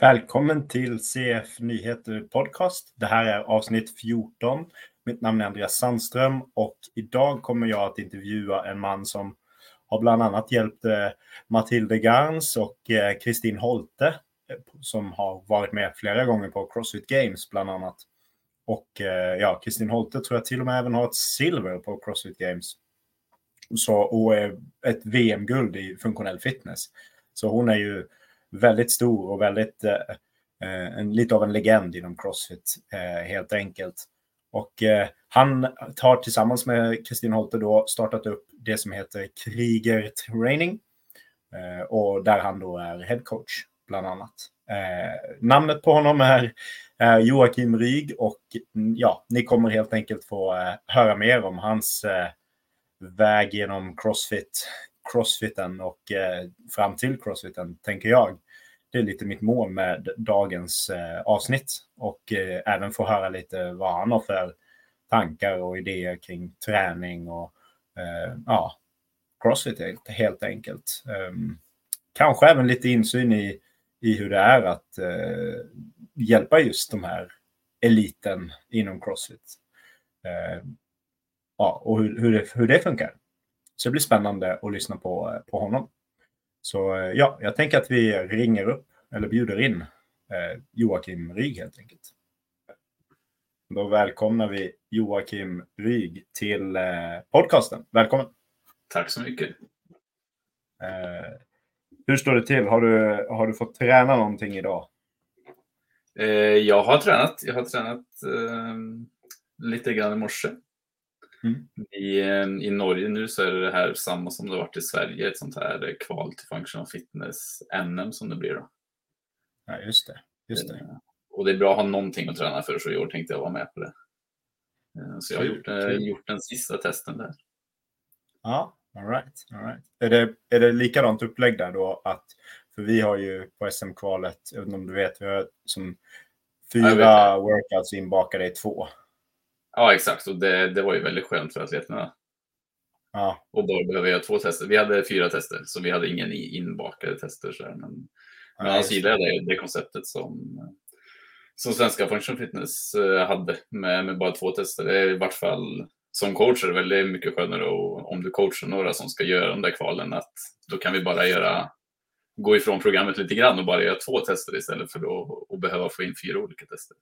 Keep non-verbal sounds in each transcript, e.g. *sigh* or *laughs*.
Välkommen till CF Nyheter Podcast. Det här är avsnitt 14. Mitt namn är Andreas Sandström och idag kommer jag att intervjua en man som har bland annat hjälpt eh, Matilde Garns och eh, Kristin Holte eh, som har varit med flera gånger på Crossfit Games bland annat. Och eh, ja, Kristin Holte tror jag till och med även har ett silver på Crossfit Games. Så, och ett VM-guld i funktionell fitness. Så hon är ju väldigt stor och väldigt, eh, eh, en, lite av en legend inom Crossfit eh, helt enkelt. Och eh, han har tillsammans med Kristin Holte då startat upp det som heter Krieger Training. Eh, och där han då är headcoach bland annat. Eh, namnet på honom är, eh, Joakim Ryg och mm, ja, ni kommer helt enkelt få eh, höra mer om hans väg genom Crossfit, Crossfiten och eh, fram till Crossfiten, tänker jag det är lite mitt mål med dagens eh, avsnitt. Och eh, även få höra lite vad han har för tankar och idéer kring träning och eh, ja, crossfit helt, helt enkelt. Um, kanske även lite insyn i, i hur det är att eh, hjälpa just de här eliten inom crossfit. Ehm, ja, och hur, hur, det, hur det funkar. Så det blir spännande att lyssna på, eh, på honom. Så eh, ja, jag tänker att vi ringer upp eller bjuder in eh, Joakim Ryg helt enkelt. Då välkomnar vi Joakim Ryg till eh, podcasten. Välkommen! Tack så mycket! Eh, hur står det till? Har du, har du fått träna någonting idag? Eh, jag har tränat. Jag har tränat eh, lite grann i morse. Mm. I, eh, I Norge nu så är det här samma som det varit i Sverige, ett sånt här kval till functional fitness NM som det blir då. Ja, just det. Just det. Eh, och det är bra att ha någonting att träna för, så i år tänkte jag vara med på det. Eh, så jag har gjort, gjort den sista testen där. Ja, all right. All right. Är, det, är det likadant upplägg där då? Att, för vi har ju på SM-kvalet, jag vet inte om du vet, vi har som fyra workouts inbakade i två. Ja, exakt. Och det, det var ju väldigt skönt för atleterna. Ja. Och bara behöver göra två tester. Vi hade fyra tester, så vi hade ingen inbakade tester. Så här, men, men annars gillar jag det, det konceptet som, som svenska Function Fitness eh, hade med, med bara två tester. Det är i vart fall som coach är det väldigt mycket skönare och om du coachar några som ska göra de där kvalen att då kan vi bara göra gå ifrån programmet lite grann och bara göra två tester istället för att behöva få in fyra olika tester.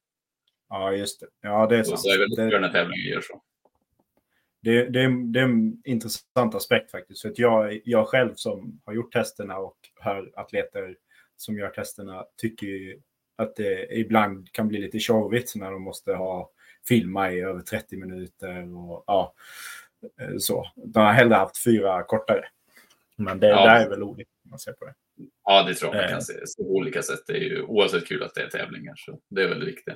Ja, just det. Ja, det är sant. Så är väldigt det... när tävlingen gör så. Det, det, det, är en intressant aspekt faktiskt. För jag, jag själv som har gjort testerna och hör atleter som gör testerna tycker att det ibland kan bli lite tjorvigt när de måste ha filma i över 30 minuter och ja, så. De har hellre haft fyra kortare. Men det ja. där är väl olika man ser på det. Ja, det tror jag man kan eh. se på olika sätt. Det är ju oavsett kul att det är tävlingar, så det är väldigt viktigt.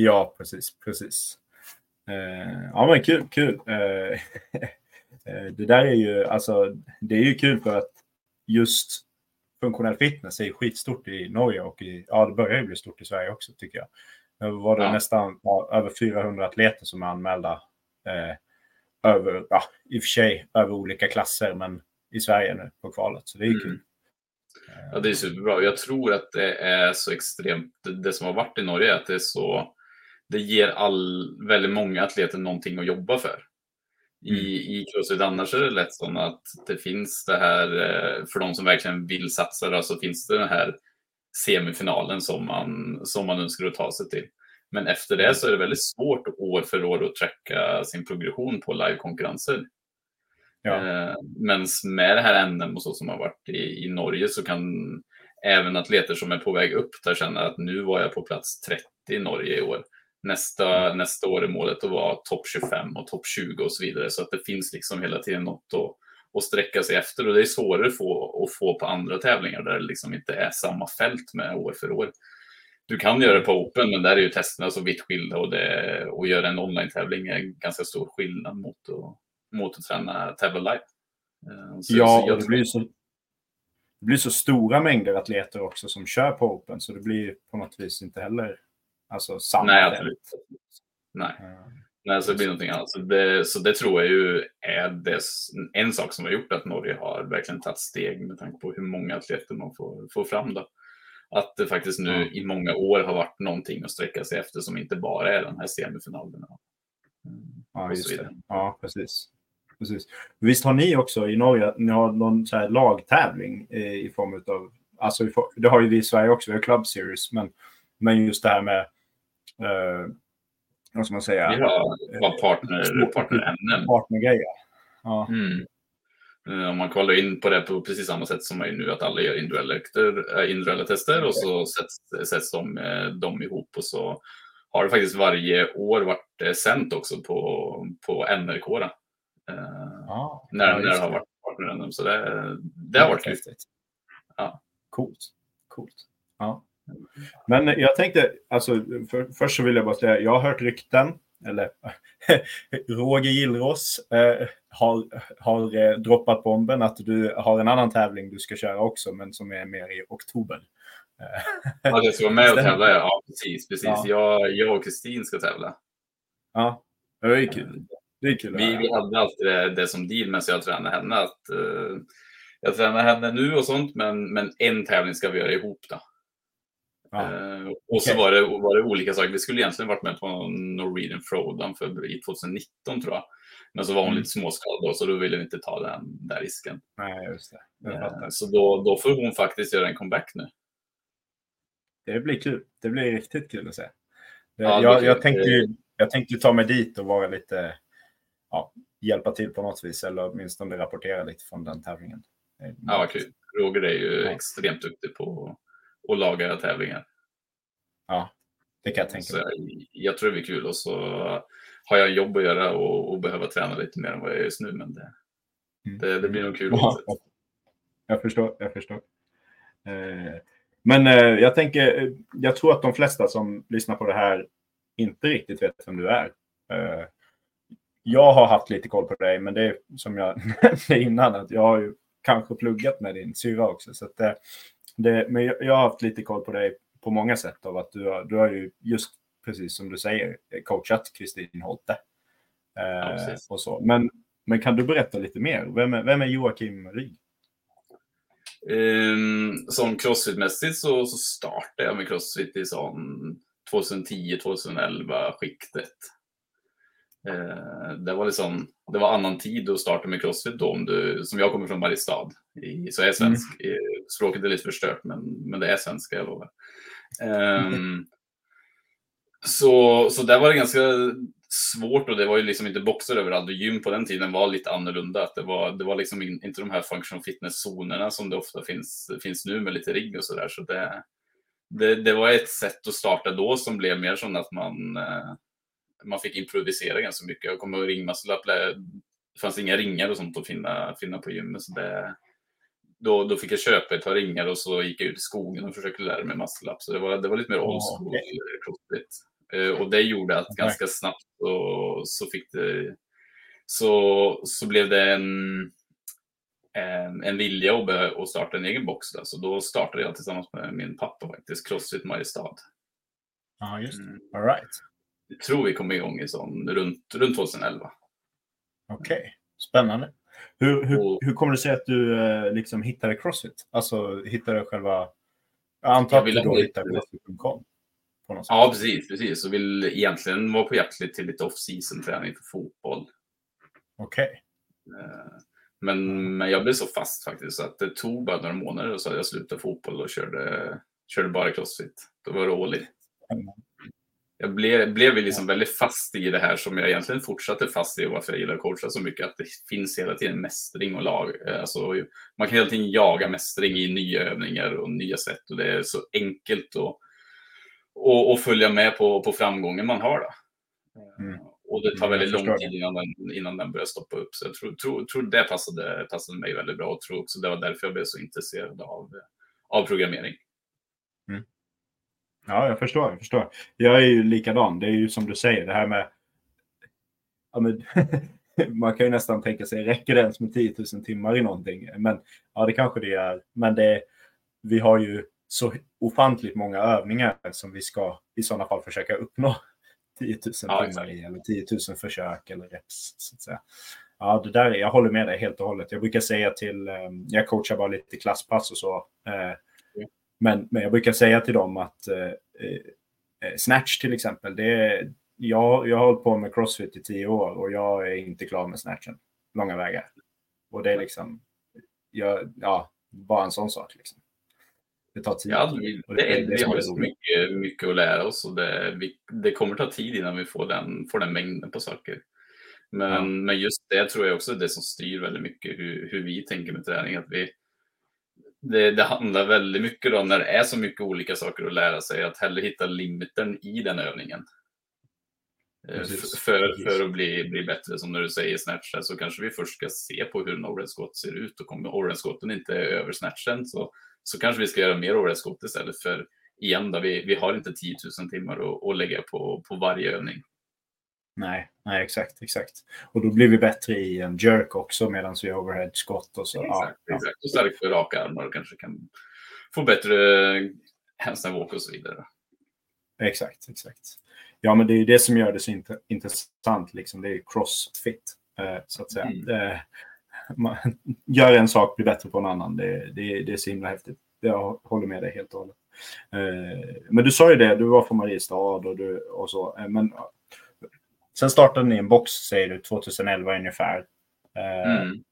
Ja, precis, precis. Eh, ja, men kul, kul. *laughs* Eh, det där är ju, alltså, det är ju kul för att just funktionell fitness är skitstort i Norge och i, ja, det börjar ju bli stort i Sverige också tycker jag. Nu var det ja. nästan ja, över 400 atleter som är anmälda. Eh, över, ja, i och för sig över olika klasser, men i Sverige nu på kvalet. Så det är mm. kul. Ja, det är superbra. Jag tror att det är så extremt, det som har varit i Norge, att det är så, det ger all, väldigt många atleter någonting att jobba för. I, mm. i crossfit annars är det lätt så att det finns det här, eh, för de som verkligen vill satsa, då, så finns det den här semifinalen som man, som man önskar att ta sig till. Men efter det så är det väldigt svårt år för år att tracka sin progression på livekonkurrenser. Ja. Eh, Men med det här NM och så som har varit i, i Norge så kan även atleter som är på väg upp där känna att nu var jag på plats 30 i Norge i år. Nästa, nästa år är målet att vara topp 25 och topp 20 och så vidare. Så att det finns liksom hela tiden något att, att sträcka sig efter. Och det är svårare att få, att få på andra tävlingar där det liksom inte är samma fält med år för år. Du kan göra det på Open, men där är ju testerna så vitt skilda och det, att göra en online-tävling är ganska stor skillnad mot att, mot att träna tävla live. Eh, så, ja, så och det blir, så, det blir så stora mängder atleter också som kör på Open, så det blir på något vis inte heller Alltså samma. Nej, absolut. Nej. Mm. Nej, så det blir någonting annat. Så det, så det tror jag ju är det, en sak som har gjort att Norge har verkligen tagit steg med tanke på hur många atleter man får, får fram. Då. Att det faktiskt nu Ja. i många år har varit någonting att sträcka sig efter som inte bara är de här semifinalerna. Mm, Ja, just det. Ja, precis. precis. Visst har ni också i Norge, ni har någon så här lagtävling eh, i form av, alltså i det har ju vi i Sverige också, vi har Club Series, men, men just det här med, eh, vad ska man säga, Vi har partner, partnerämnen. partnergrejer. Ja, Mm. Eh, Om man kollar in på det på precis samma sätt som man gör nu, att alla gör individuella, individuella tester och så sätts, sätts de, eh, de ihop och så har det faktiskt varje år varit eh, sänt också på, på NRK. Då. Eh, ja, när, ja, när det har varit partnerämnen. Så det, det har varit. Häftigt. Ja. Coolt. Coolt. Ja. Men jag tänkte, alltså, för, först så vill jag bara säga, jag har hört rykten, eller *laughs* Roger Gillros eh, har, har eh, droppat bomben att du har en annan tävling du ska köra också, men som är mer i oktober. *laughs* Ja, jag ska vara med och tävla. Ja, precis. precis. Ja. Jag, jag och Kristin ska tävla. ja, det är kul. Det är kul. att Vi, vi hade alltid det, det som deal medan jag tränade henne. Att, eh, jag tränar henne nu och sånt, men, men en tävling ska vi göra ihop. Då. Ja. Eh, och så var det, var det olika saker. Vi skulle egentligen varit med på Norwegian Throwdown för i 2019 tror jag. Men så var hon Mm. lite småskadad då, så då ville vi inte ta den där risken. Nej, just det. Eh, fattar. så då, då får hon faktiskt göra en comeback nu. Det blir kul. Det blir riktigt kul att se. Det, Ja, jag, jag, tänkte, ju- jag tänkte ta mig dit och vara lite, ja, hjälpa till på något vis eller åtminstone rapportera lite från den tävlingen. Eh, Ja, kul. Roger är ju Ja. extremt duktig på att laga tävlingar. Ja, det kan jag tänka mig. jag, jag tror det blir kul och så har jag jobb att göra och, och behöver träna lite mer än vad jag gör just nu. Men det, Mm. det, det blir nog kul. Ja, jag förstår. Jag förstår. Eh, Men eh, jag tänker, eh, jag tror att de flesta som lyssnar på det här inte riktigt vet vem du är. Eh, Jag har haft lite koll på dig, men det är som jag *laughs* nämnde innan, att jag har ju kanske pluggat med din syra också. Så att det, men jag, har haft lite koll på dig på många sätt av att du har, du har ju just precis som du säger coachat Kristin Holte. Eh, precis. och så. Men, men kan du berätta lite mer? Vem är, vem är Joakim Ryd? Ehm, som crossfit-mässigt så, så startade jag med crossfit i sån 2010-2011 skiktet. Eh, det var liksom, det var annan tid att starta med crossfit då, om du, som jag kommer från Mariestad, i, så är svensk. Eh, Språket är lite förstört, men, men det är svenska, jag lovar. Ehm, så, så där var det ganska svårt och det var ju liksom inte boxar överallt och gym på den tiden var lite annorlunda. Att det, var, det var liksom in, inte de här functional fitness-zonerna som det ofta finns, finns nu med lite rigg och sådär. Så det, det, det var ett sätt att starta då som blev mer som att man, eh, man fick improvisera ganska mycket. Jag kommer ihåg ringmuscle-up, det fanns inga ringar och sånt att finna, finna på gymmet. Så det, då, då fick jag köpa ett par ringar och så gick jag ut i skogen och försökte lära mig muscle-up. Så det var, det var lite mer old school crossfit. Eh, Och det gjorde att ganska snabbt så, så fick det så, så blev det en, en, en vilja att, att starta en egen box. Där. Så då startade jag tillsammans med min pappa faktiskt, Crossfit Mariestad. Ja, just Mm. All right. Jag tror vi kom igång i sån, runt, runt 2011. Okej, spännande. Hur, hur, Och- hur kommer det sig att du eh, liksom hittade Crossfit? Alltså hittade själva... Jag antar att du då hittade Crossfit.com. Ja, precis. precis. Så vill egentligen vara på jakt lite till lite off-season träning för fotboll. Okej. Eh, Men, men jag blev så fast faktiskt så att det tog bara några månader och så hade jag slutat fotboll och körde, körde bara crossfit. Då var det all in. Jag blev, blev liksom väldigt fast i det här som jag egentligen fortsatte fast i och varför jag gillar att coacha så mycket. Att det finns hela tiden mästring och lag. Eh, Alltså, man kan hela tiden jaga mästring i nya övningar och nya sätt. Och det är så enkelt att, att, att följa med på, på framgången man har. Då. Mm. Och det tar Mm, väldigt lång tid innan den, innan den börjar stoppa upp. Så jag tror, tror, tror det passade, passade mig väldigt bra och tror också det var därför jag blev så intresserad av, av programmering. Ja, jag förstår. Jag förstår. Jag är ju likadan. Det är ju som du säger, det här med... Ja, men, *laughs* man kan ju nästan tänka sig, räcker det ens med 10 000 timmar i någonting? Men ja, det kanske det är. Men det, vi har ju så ofantligt många övningar som vi ska i sådana fall försöka uppnå *laughs* 10 000 Ja, timmar i, eller 10 000 försök eller reps. Så att säga. Ja, det där, är- jag håller med dig helt och hållet. Jag brukar säga till, eh, jag coachar bara lite klasspass och så. Eh, Men, men jag brukar säga till dem att eh, eh, snatch till exempel, det är, jag, jag har hållit på med crossfit i tio år och jag är inte klar med snatchen långa vägar. Och det är liksom, jag, ja, bara en sån sak. Liksom. Det tar tid. Ja, vi, det, det, det vi har så mycket, mycket att lära oss och det, vi, det kommer ta tid innan vi får den, får den mängden på saker. Men, ja. men just det tror jag också är det som styr väldigt mycket hur, hur vi tänker med träning. Att vi, det, det, handlar väldigt mycket om när det är så mycket olika saker att lära sig, att hellre hitta limiten i den övningen. Eh, för, för att bli, bli bättre, som när du säger snatch, så kanske vi först ska se på hur en overhead squat ser ut och om overhead squatten inte är över snatchen så, så kanske vi ska göra mer overhead squat istället för igen då, vi, vi har inte 10 000 timmar att, att lägga på, på varje övning. Nej, nej, exakt, exakt. Och då blir vi bättre i en jerk också medan vi overhead skott och så. Exakt, ja, exakt. och starkt för raka armar och kanske kan få bättre handstand walk och så vidare. Exakt, exakt. Ja, men det är ju det som gör det så int intressant, liksom. Det är crossfit, eh, så att säga. Mm. Eh, man *laughs* gör en sak, blir bättre på en annan. Det, det, det är så himla häftigt. Jag håller med dig helt och hållet. Eh, men du sa ju det, du var från Mariestad och, du, och så. Eh, men Sen startade ni en box, säger du, 2011 ungefär. Eh, mm.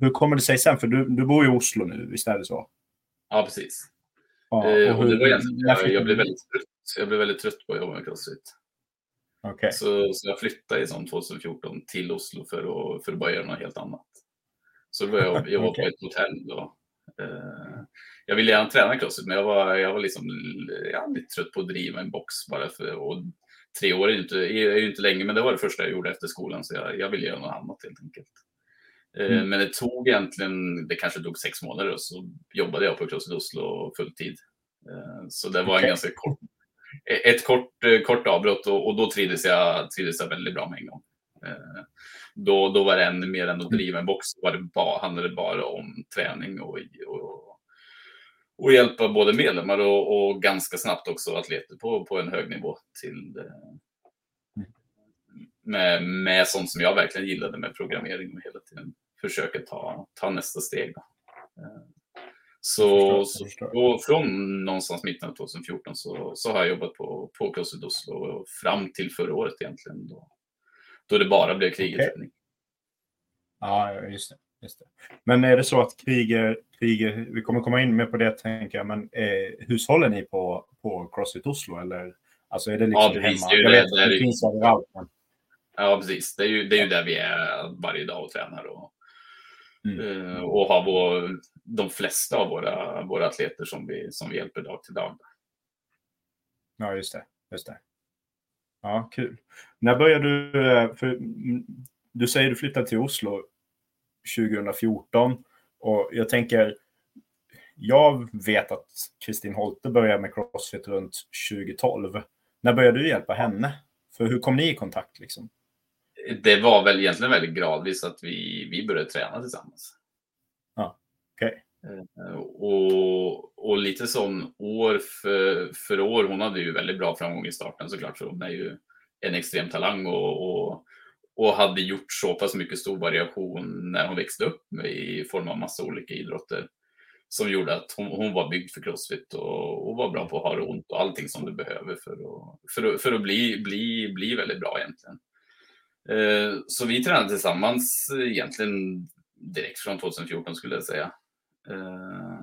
Hur kommer det sig sen? För du, du bor i Oslo nu, visst är det så? Ja, precis. Ja, eh, och hur, det var egentligen, jag, jag, blev väldigt trött, jag blev väldigt trött på att jobba med crossfit. Okay. Så, så jag flyttade i 2014 till Oslo för att, för att bara göra något helt annat. Så då började jag jobba okay. på ett hotell. Då. Eh, jag ville gärna träna crossfit, men jag var, jag var liksom, jag var lite trött på att driva en box bara för och tre år är ju, inte, är inte länge, men det var det första jag gjorde efter skolan, så jag, jag ville göra något annat helt enkelt. Eh, mm. Men det tog egentligen, det kanske tog sex månader och så jobbade jag på Crossfit Oslo fulltid. Eh, så det var okay. en ganska kort, ett kort, eh, kort avbrott och, och då trivdes jag, trivdes jag väldigt bra med en gång. Då, då var det ännu mer än att driva en box, var det bara, handlade det bara om träning och, och, och hjälpa både medlemmar och, och, ganska snabbt också atleter på, på en hög nivå till med, med sånt som jag verkligen gillade med programmering och hela tiden försöka ta, ta nästa steg. Då. Så, så från någonstans mitten av 2014 så, så har jag jobbat på, på Crossfit Oslo fram till förra året egentligen. Då, då det bara blev krigerträning. Okay. Ja, just det. Just det. Men är det så att kriger, kriger, vi kommer komma in mer på det tänker jag, men eh, hushåller ni på, på Crossfit Oslo eller? Alltså är det liksom ja, precis, hemma? Jag vet, det, det finns överallt. Men... Ja, precis. Det är ju, det är ju där vi är varje dag och tränar och, mm. Eh, och har vår, de flesta av våra, våra atleter som vi, som vi hjälper dag till dag. Ja, just det. Just det. Ja, kul. När började du? Eh, för, mm, du säger du flyttade till Oslo 2014 och jag tänker. Jag vet att Kristin Holte började med Crossfit runt 2012. När började du hjälpa henne? För hur kom ni i kontakt? Liksom? det var väl egentligen väldigt gradvis att vi, vi började träna tillsammans. Ja, okay. Eh, och, och lite som år för, för år. Hon hade ju väldigt bra framgång i starten såklart. Så hon är ju en extrem talang och, och, och hade gjort så pass mycket stor variation när hon växte upp i form av massa olika idrotter som gjorde att hon, hon var byggd för crossfit och, och, var bra på att ha det ont och allting som du behöver för att, för att, för att bli, bli, bli väldigt bra egentligen. Eh, så vi tränade tillsammans egentligen direkt från 2014 skulle jag säga. Eh,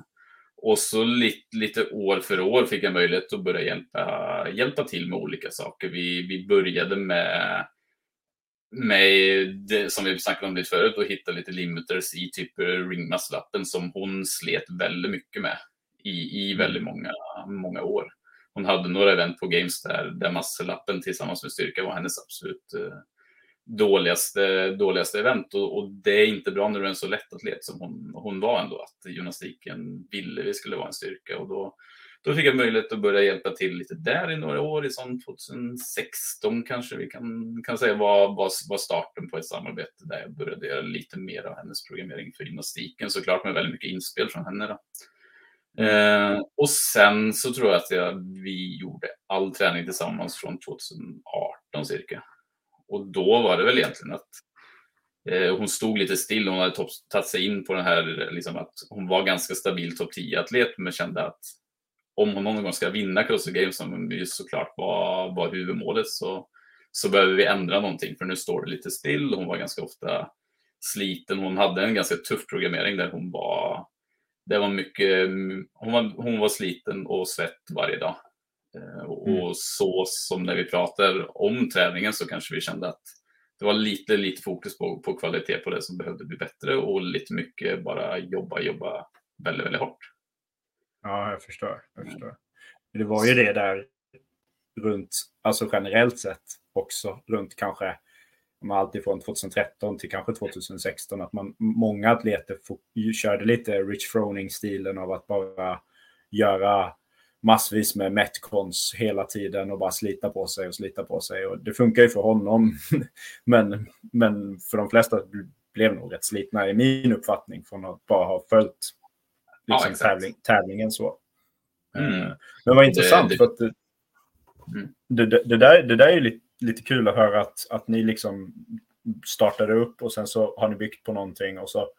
och så lite, lite år för år fick jag möjlighet att börja hjälpa, hjälpa till med olika saker. Vi, vi började med, med det, som vi snackade om lite förut, att hitta lite limiters i typ ringmuscle som hon slet väldigt mycket med i, i väldigt många, många år. Hon hade några event på Games där, där muscle tillsammans med styrka var hennes absolut eh, dåligaste, dåligaste event. Och, och, det är inte bra när du är en så lätt atlet som hon, hon var ändå, att gymnastiken ville vi skulle vara en styrka. Och då, då fick jag möjlighet att börja hjälpa till lite där i några år, i sån 2016 kanske vi kan, kan säga var, var, var starten på ett samarbete där jag började göra lite mer av hennes programmering för gymnastiken, såklart med väldigt mycket inspel från henne. Då. Eh, och sen så tror jag att jag, vi gjorde all träning tillsammans från 2018 cirka. Och då var det väl egentligen att eh, hon stod lite still. Hon hade tagit sig in på den här, liksom att hon var ganska stabil topp 10-atlet, men kände att om hon någon gång ska vinna CrossFit Games, som ju såklart var, var huvudmålet, så, så behöver vi ändra någonting. För nu står det lite still. Hon var ganska ofta sliten. Hon hade en ganska tuff programmering där hon var det var mycket, hon var, hon var sliten och svett varje dag. Eh, och mm. så som när vi pratar om träningen så kanske vi kände att det var lite, lite fokus på, på kvalitet på det som behövde bli bättre och lite mycket bara jobba, jobba väldigt, väldigt hårt. Ja, jag förstår. Jag förstår. Det var ju det där runt, alltså generellt sett också, runt kanske alltifrån 2013 till kanske 2016, att man, många atleter körde lite Rich Froning-stilen av att bara göra massvis med metcons hela tiden och bara slita på sig och slita på sig. Och det funkar ju för honom, *laughs* men, men för de flesta blev nog rätt slitna i min uppfattning från att bara ha följt liksom, ja, tävling, tävlingen så. Mm. Eh, men vad intressant, det, det... för att det, mm. det, det, där, det där är lite lite kul att höra att, att ni liksom startade upp och sen så har ni byggt på någonting och så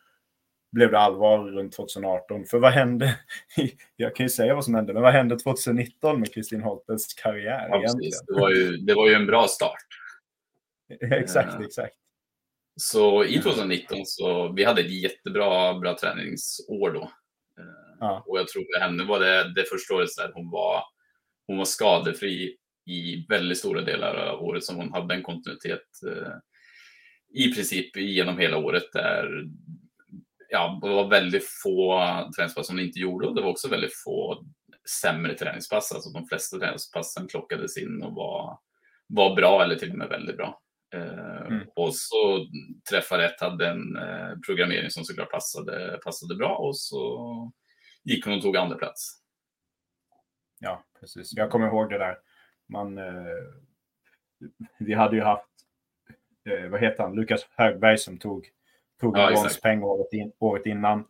blev det allvar runt 2018. För vad hände? *laughs* Jag kan ju säga vad som hände, men vad hände 2019 med Kristin Holtes karriär ja? Det var, ju, det var ju en bra start. *laughs* exakt, uh, exakt. Så i 2019 så vi hade ett jättebra bra träningsår då. Ja. Och jag tror för henne var det det första året där hon var, hon var skadefri i väldigt stora delar av året som hon hade en kontinuitet eh, i princip genom hela året där ja, det var väldigt få träningspass som hon inte gjorde och det var också väldigt få sämre träningspass. Alltså de flesta träningspassen klockades in och var, var bra eller till och med väldigt bra. Eh, mm. Och så Träffa Rätt hade en eh, programmering som såklart passade, passade bra och så gick hon och tog andra plats. Ja, precis. Jag kommer ihåg det där man, eh, vi hade ju haft, eh, vad heter han, Lukas Högberg som tog, tog ja, en bronspeng året, in, året innan.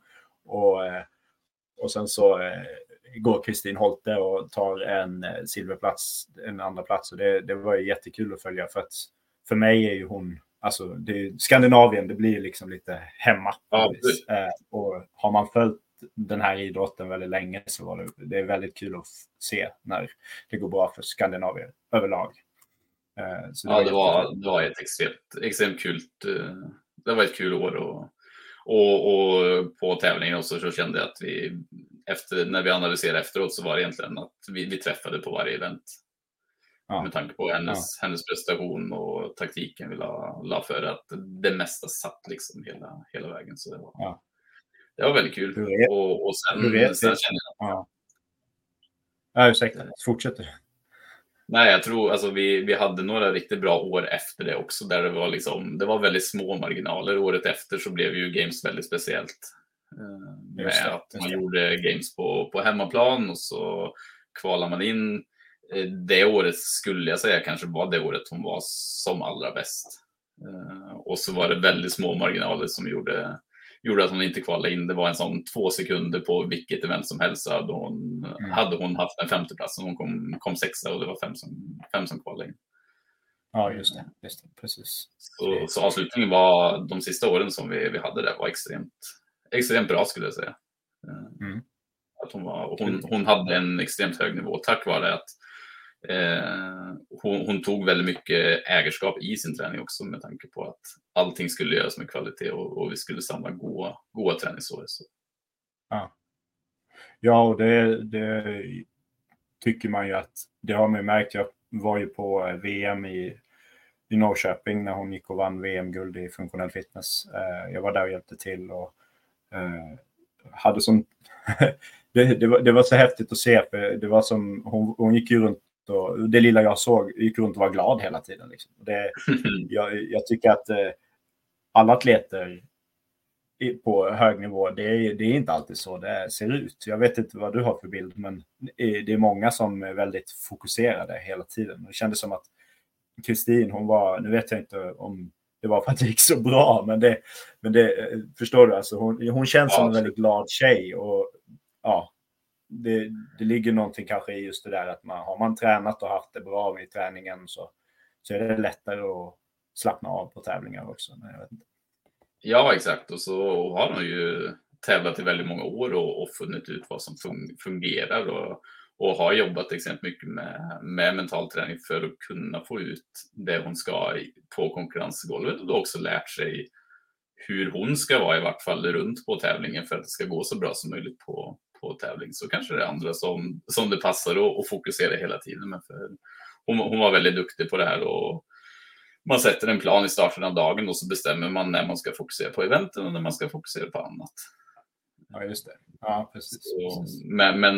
Och, eh, och sen så eh, går Kristin Holte och tar en eh, silverplats, en andra plats. Och det, det var ju jättekul att följa för att för mig är ju hon, alltså det, Skandinavien, det blir liksom lite hemma. Ja, eh, och har man följt den här idrotten väldigt länge så var det, det är väldigt kul att se när det går bra för Skandinavien överlag. Eh, så det ja, var det, var, det var ett extremt, extremt kul. Eh, det var ett kul år och, och, och på tävlingen också så kände jag att vi efter när vi analyserade efteråt så var det egentligen att vi, vi träffade på varje event. Ja. Med tanke på hennes, ja. hennes prestation och taktiken vi la, la för att det mesta satt liksom hela, hela vägen. Så det var, ja det var väldigt kul. Vet, och, och sen, vet, sen känner jag... Ja. Ja, ursäkta. Fortsätt Nej, jag tror alltså vi, vi hade några riktigt bra år efter det också där det var liksom, det var väldigt små marginaler. Året efter så blev ju Games väldigt speciellt. Eh, med det, att man gjorde Games på, på hemmaplan och så kvalar man in. Eh, det året skulle jag säga kanske var det året hon var som allra bäst. Eh, och så var det väldigt små marginaler som gjorde gjorde att hon inte kvalade in. Det var en sån två sekunder på vilket event som helst. Hade hon, mm. hade hon haft en femteplats och hon kom, kom sexa och det var fem som, fem som kvalade in. Ja, just det. Just det. Precis. Så, så avslutningen var de sista åren som vi, vi hade där var extremt, extremt bra skulle jag säga. Mm. Att hon, var, hon, hon hade en extremt hög nivå tack vare att Eh, hon, hon, tog väldigt mycket ägarskap i sin träning också med tanke på att allting skulle göras med kvalitet och, och vi skulle samla goda, goda träningsår. Så. Ja. ja, och det, det, tycker man ju att det har man ju märkt. Jag var ju på VM i, i Norrköping när hon gick och vann VM-guld i funktionell fitness. Eh, jag var där och hjälpte till och eh, hade som *laughs* det, det, var, det, var, så häftigt att se. För det var som, hon, hon gick ju runt och det lilla jag såg gick runt och var glad hela tiden. Liksom. Det, *laughs* jag, jag, tycker att eh, alla atleter på hög nivå, det är, det är inte alltid så det ser ut. Jag vet inte vad du har för bild, men det är många som är väldigt fokuserade hela tiden. Det kändes som att Kristin, hon var, nu vet jag inte om det var för att det gick så bra, men det, men det förstår du, alltså hon, hon känns ja, som en väldigt glad tjej och ja, det, det ligger någonting kanske i just det där att man har man tränat och haft det bra i träningen så, så är det lättare att slappna av på tävlingar också. Jag vet inte. Ja, exakt. Och så har hon ju tävlat i väldigt många år och, och funnit ut vad som fungerar. Och, och har jobbat extremt mycket med, med mental träning för att kunna få ut det hon ska på konkurrensgolvet och då också lärt sig hur hon ska vara i vart fall runt på tävlingen för att det ska gå så bra som möjligt på, på tävling. Så kanske det är andra som, som det passar att fokusera hela tiden. Men för hon, hon var väldigt duktig på det här och man sätter en plan i starten av dagen och så bestämmer man när man ska fokusera på eventen och när man ska fokusera på annat. Ja, just det. Ja, precis. Så, men, men,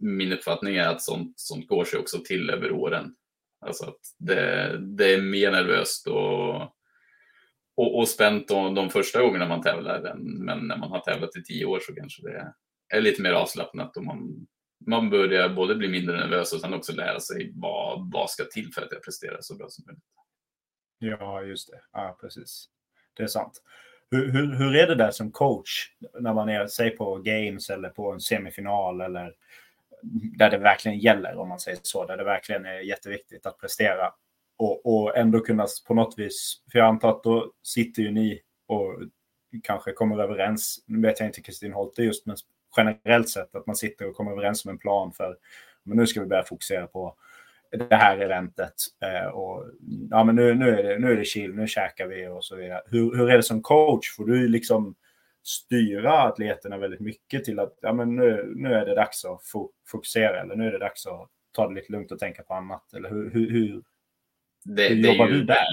min uppfattning är att sånt, sånt går sig också till över åren. Alltså att det, det är mer nervöst och, och, och spänt de, de första gångerna man tävlar. Men när man har tävlat i tio år så kanske det är lite mer avslappnat och man, man börjar både bli mindre nervös och sen också lära sig vad, vad ska till för att jag presterar så bra som möjligt. Ja, just det. Ja, precis. Det är sant. Hur, hur, hur är det där som coach när man är, säg på games eller på en semifinal eller där det verkligen gäller om man säger så, där det verkligen är jätteviktigt att prestera och, och ändå kunna på något vis, för jag antar att då sitter ju ni och kanske kommer överens, nu vet jag inte Kristin Holte just, men generellt sett att man sitter och kommer överens om en plan för men nu ska vi börja fokusera på det här eventet. Eh, och, ja, men nu, nu, är det, nu är det chill, nu käkar vi och så vidare. Hur, hur är det som coach? Får du liksom styra atleterna väldigt mycket till att ja, men nu, nu är det dags att fokusera eller nu är det dags att ta det lite lugnt och tänka på annat? Eller hur, hur, hur, det, hur jobbar du där?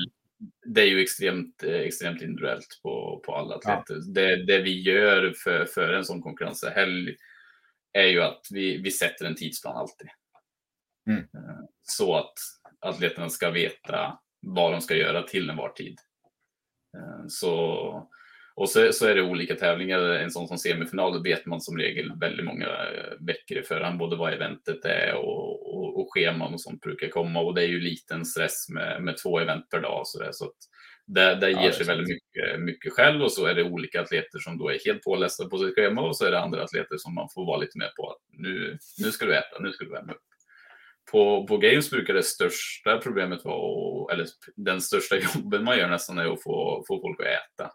Det är ju extremt, extremt individuellt på, på alla atleter. Ja. Det, det vi gör för, för en sån konkurrenshelg är ju att vi, vi sätter en tidsplan alltid. Mm. Eh, så att atleterna ska veta vad de ska göra till en var tid. Eh, så, och så, så, är det olika tävlingar. En sån som semifinal, vet man som regel väldigt många eh, veckor i förhand, både vad eventet är och, och, och scheman och sånt brukar komma. Och det är ju liten stress med, med två event per dag. Så, där, så att det, det ger sig väldigt mycket, mycket själv och så är det olika atleter som då är helt pålästa på sitt schema och så är det andra atleter som man får vara lite mer på att nu, nu ska du äta, nu ska du värma upp på, på Games brukar det största problemet vara, eller den största *laughs* jobben man gör nästan är att få, få folk att äta.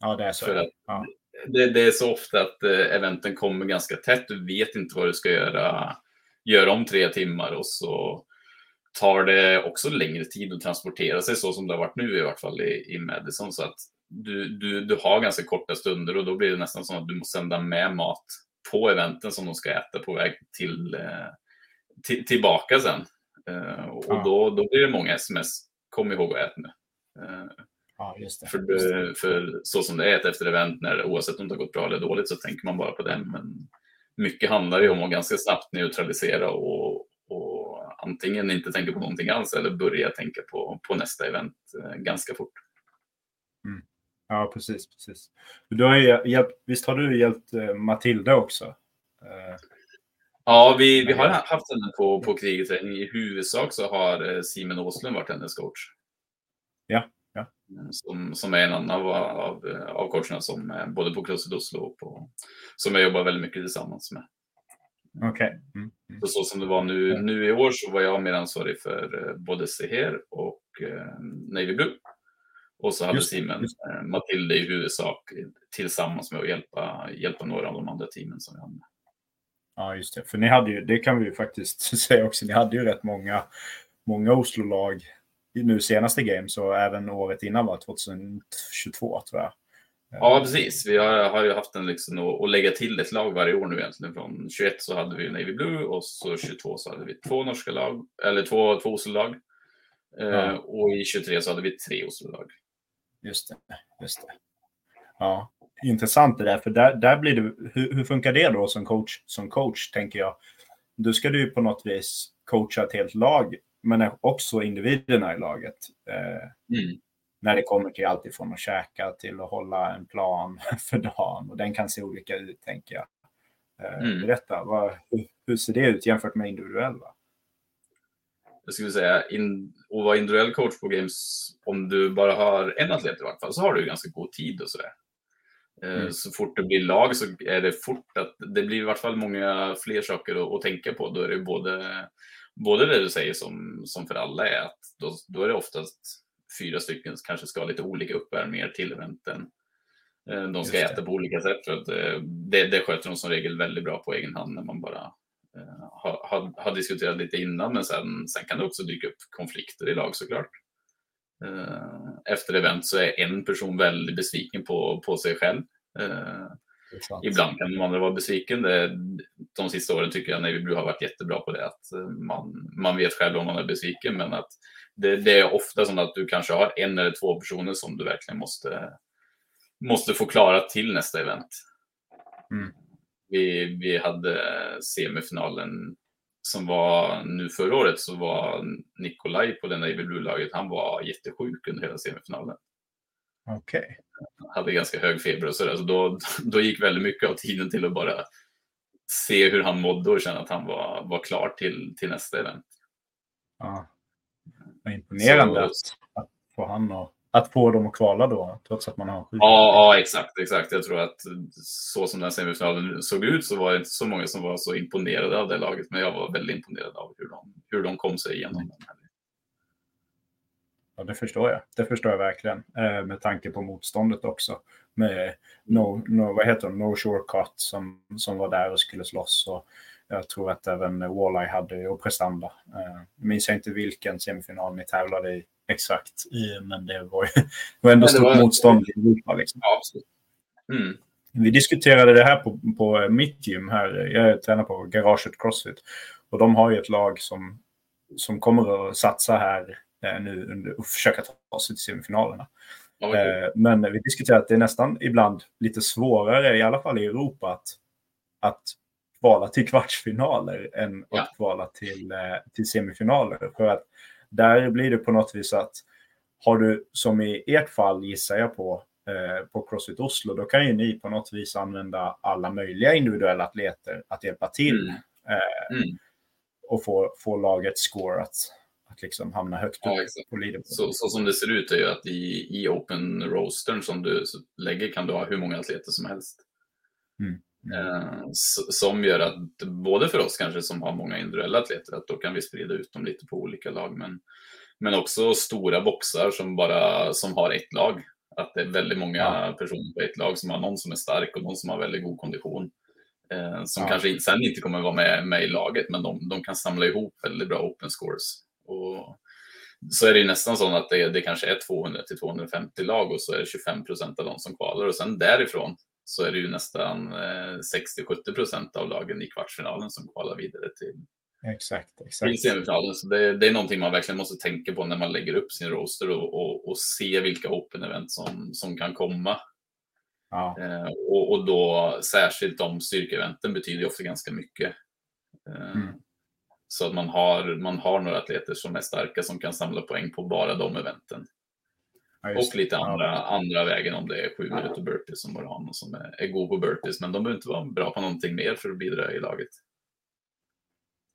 Ja, det är så. För att ja. det, det, är så ofta att eh, eventen kommer ganska tätt. Du vet inte vad du ska göra, göra om tre timmar och så tar det också längre tid att transportera sig så som det har varit nu i vart fall i, i Madison. Så att du, du, du har ganska korta stunder och då blir det nästan som att du måste sända med mat på eventen som de ska äta på väg till, eh, tillbaka sen. Uh, och ja. då, då blir det många sms. Kom ihåg att äta nu. Ja, just det. För, det, för så som det är ett efter event, när, oavsett om det har gått bra eller dåligt, så tänker man bara på det. Men mycket handlar ju om att ganska snabbt neutralisera och, och antingen inte tänka på någonting alls eller börja tänka på, på nästa event uh, ganska fort. Mm. Ja, precis. precis. Du har hjälpt, visst har du hjälpt Matilda också? Ja, vi, vi har haft henne på, på krigsträning. I huvudsak så har eh, Simon Åslund varit hennes coach. Ja. Mm, som, som är en annan av, av, coacherna som är både på Crosset Oslo och på, som jag jobbar väldigt mycket tillsammans med. Okej. Okay. Mm, mm. Så, så som det var nu, nu i år så var jag mer ansvarig för eh, både Seher och eh, Navy Blue. Och så hade just, Simon just. Eh, Matilde i huvudsak tillsammans med att hjälpa, hjälpa några av de andra teamen som vi hade. Ja, just det. För ni hade ju, det kan vi ju faktiskt *laughs* säga också, ni hade ju rätt många, många Oslo-lag nu senaste Games och även året innan var 2022 tror jag. Ja, precis. Vi har, har ju haft en liksom att, lägga till ett lag varje år nu egentligen. Från 21 så hade vi Navy Blue och så 22 så hade vi två norska lag, eller två, två Oslo-lag. Eh, ja. Eh, och i 23 så hade vi tre Oslo-lag. Just det, just det. Ja, intressant det där, för där, där blir det, hur, hur, funkar det då som coach, som coach, tänker jag? Då ska du på något vis coacha ett helt lag, men också individerna i laget. Eh, mm. När det kommer till allt ifrån att käka till att hålla en plan *laughs* för dagen. Och den kan se olika ut, tänker jag. Eh, mm. Berätta, vad, hur, ser det ut jämfört med individuella? Jag skulle säga, in, att vara individuell coach på Games, om du bara har en atlet i vart fall, så har du ganska god tid och sådär. Eh, mm. Så fort det blir lag så är det fort att det blir i vart fall många fler saker att, att tänka på. Då är det både, både det du säger som, som för alla är att då, då är det oftast fyra stycken som kanske ska ha lite olika uppvärmningar till eventen. Eh, de ska äta på olika sätt för att eh, det, det sköter de som regel väldigt bra på egen hand när man bara har, har, har, diskuterat lite innan, men sen, sen kan det också dyka upp konflikter i lag såklart. Efter event så är en person väldigt besviken på, på sig själv. Ibland kan andra vara besviken. Det, de sista åren tycker jag Navy Blue har varit jättebra på det. Att man, man vet själv om man är besviken, men att det, det, är ofta som att du kanske har en eller två personer som du verkligen måste, måste få klara till nästa event. Mm. Vi, vi hade semifinalen som var nu förra året så var Nikolaj på den Navy Blue-laget, han var jättesjuk under hela semifinalen. Okej. Okay. Hade ganska hög feber och sådär, så då, *laughs* då gick väldigt mycket av tiden till att bara se hur han mådde och känna att han var, var klar till, till nästa event. Ja. Vad imponerande att, att, få han och, att få dem att kvala då, trots att man har sjuk. Ja, ja, exakt, exakt. Jag tror att så som den semifinalen såg ut så var det inte så många som var så imponerade av det laget, men jag var väldigt imponerad av hur de, hur de kom sig igenom mm. den här. Ja, det förstår jag. Det förstår jag verkligen. Eh, med tanke på motståndet också. Med no, no, vad heter no Shortcut som, som var där och skulle slåss. Och jag tror att även Walleye hade och Prestanda. Eh, minns jag inte vilken semifinal ni tävlade i exakt. I, men det var ju var ändå stort var... motstånd i Europa. Liksom. Ja, mm. Vi diskuterade det här på, på mitt gym här. Jag tränar på Garaget Crossfit. Och de har ju ett lag som, som kommer att satsa här nu under, och försöka ta sig till semifinalerna. Okay. Eh, men vi diskuterar att det är nästan ibland lite svårare, i alla fall i Europa, att, att kvala till kvartsfinaler än ja. att kvala till, eh, till semifinaler. För att där blir det på något vis att har du, som i ert fall gissar jag på, eh, på Crossfit Oslo, då kan ju ni på något vis använda alla möjliga individuella atleter att hjälpa till mm. Eh, mm. och få, få laget score att, att liksom hamna högt ja, upp på leaderboard. Så, så, som det ser ut är ju att i, i open roastern som du lägger kan du ha hur många atleter som helst. Mm. Eh, som gör att både för oss kanske som har många individuella atleter att då kan vi sprida ut dem lite på olika lag. Men, men också stora boxar som bara som har ett lag. Att det är väldigt många ja. personer på ett lag som har någon som är stark och någon som har väldigt god kondition. Eh, som ja. kanske sen inte kommer vara med, med i laget, men de, de kan samla ihop väldigt bra open scores. Och så är det nästan så att det, det kanske är 200 till 250 lag och så är det 25 procent av de som kvalar och sen därifrån så är det ju nästan 60-70 eh, procent av lagen i kvartsfinalen som kvalar vidare till, exakt, exakt. till semifinalen. Så det, det, är någonting man verkligen måste tänka på när man lägger upp sin roster och, och, och se vilka open event som, som kan komma. Ja. Eh, och, och, då särskilt de styrkeeventen betyder ofta ganska mycket. Eh, mm. Så att man har, man har några atleter som är starka som kan samla poäng på bara de eventen. Ja, och lite andra, ja. andra vägen om det är sju minuter burpees som bara har någon som är, är god på burpees. Men de behöver inte vara bra på någonting mer för att bidra i laget.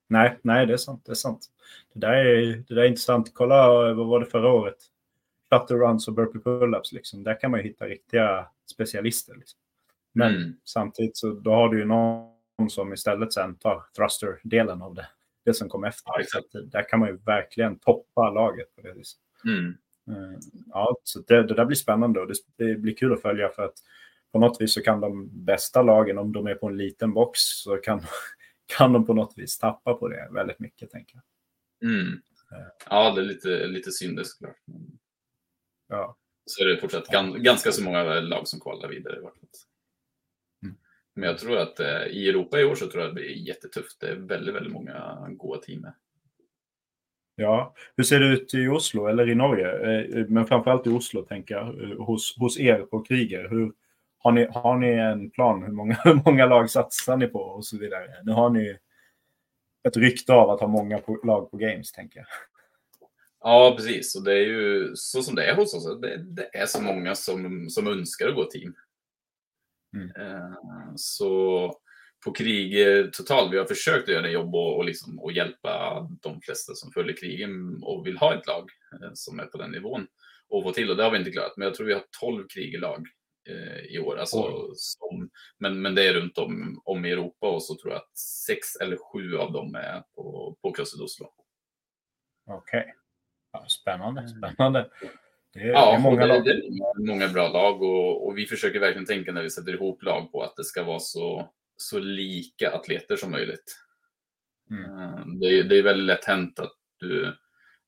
Nej, nej, det är sant. Det är sant. Det där är, det där är intressant. Kolla, vad var det förra året? Flutter runs och burpee pull-ups. Liksom. Där kan man ju hitta riktiga specialister. Liksom. Men mm. samtidigt så då har du ju någon som istället sen tar thruster-delen av det. Det som kom efter. Ja, där kan man ju verkligen toppa laget på det viset. Mm. Eh, ja, så det, det där blir spännande och det, det, blir kul att följa för att på något vis så kan de bästa lagen, om de är på en liten box, så kan, *laughs* kan de på något vis tappa på det väldigt mycket, tänker jag. Mm. Eh. Ja, det är lite, lite synd såklart. Ja. Så är det fortsatt ganska så många lag som kvalar vidare. Men jag tror att eh, i Europa i år så tror jag att det blir jättetufft. Det är väldigt, väldigt många goda team med. Ja, hur ser det ut i Oslo eller i Norge? Eh, men framförallt i Oslo tänker jag, eh, hos, hos er på Kriger. Hur, har, ni, har ni en plan? Hur många, *laughs* hur många lag satsar ni på och så vidare? Nu har ni ett rykte av att ha många på, lag på Games, tänker jag. Ja, precis. Och det är ju så som det är hos oss. Det, det är så många som, som önskar att gå team. Mm. Eh, så på krig totalt. Vi har försökt göra jobb och, och, liksom, och hjälpa de flesta som följer krigen och vill ha ett lag eh, som är på den nivån och få till och det har vi inte klarat. Men jag tror vi har 12 krig i lag eh, i år. Alltså, som, men, men det är runt om, om i Europa och så tror jag att sex eller sju av dem är på, på Crossfit Oslo. Okej. Okay. Ja, spännande, mm. spännande. Det är, ja, det är många, det, det är många bra lag och, och vi försöker verkligen tänka när vi sätter ihop lag på att det ska vara så så lika atleter som möjligt. Mm. Det, är, det är väldigt lätt hänt att du,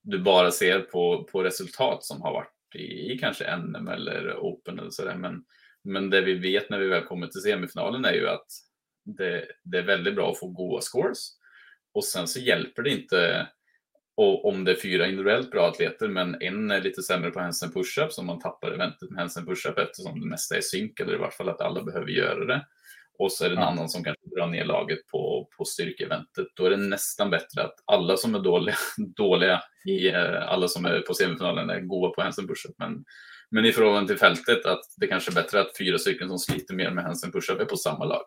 du bara ser på, på resultat som har varit i, i kanske NM eller Open eller sådär. Men, men det vi vet när vi väl kommer till semifinalen är ju att det, det är väldigt bra att få goda scores. Och sen så hjälper det inte och om det är fyra individuellt bra atleter, men en är lite sämre på handstand push-up, så man tappar eventet med handstand push-up eftersom det mesta är synk, eller i vart fall att alla behöver göra det. Och så är det en ja. annan som kanske drar ner laget på, på styrkeeventet. Då är det nästan bättre att alla som är dåliga, *laughs* dåliga i, eh, alla som är på semifinalen är goda på handstand push-up. Men, men i förhållande till fältet, att det kanske är bättre att fyra stycken som sliter mer med handstand push-up är på samma lag.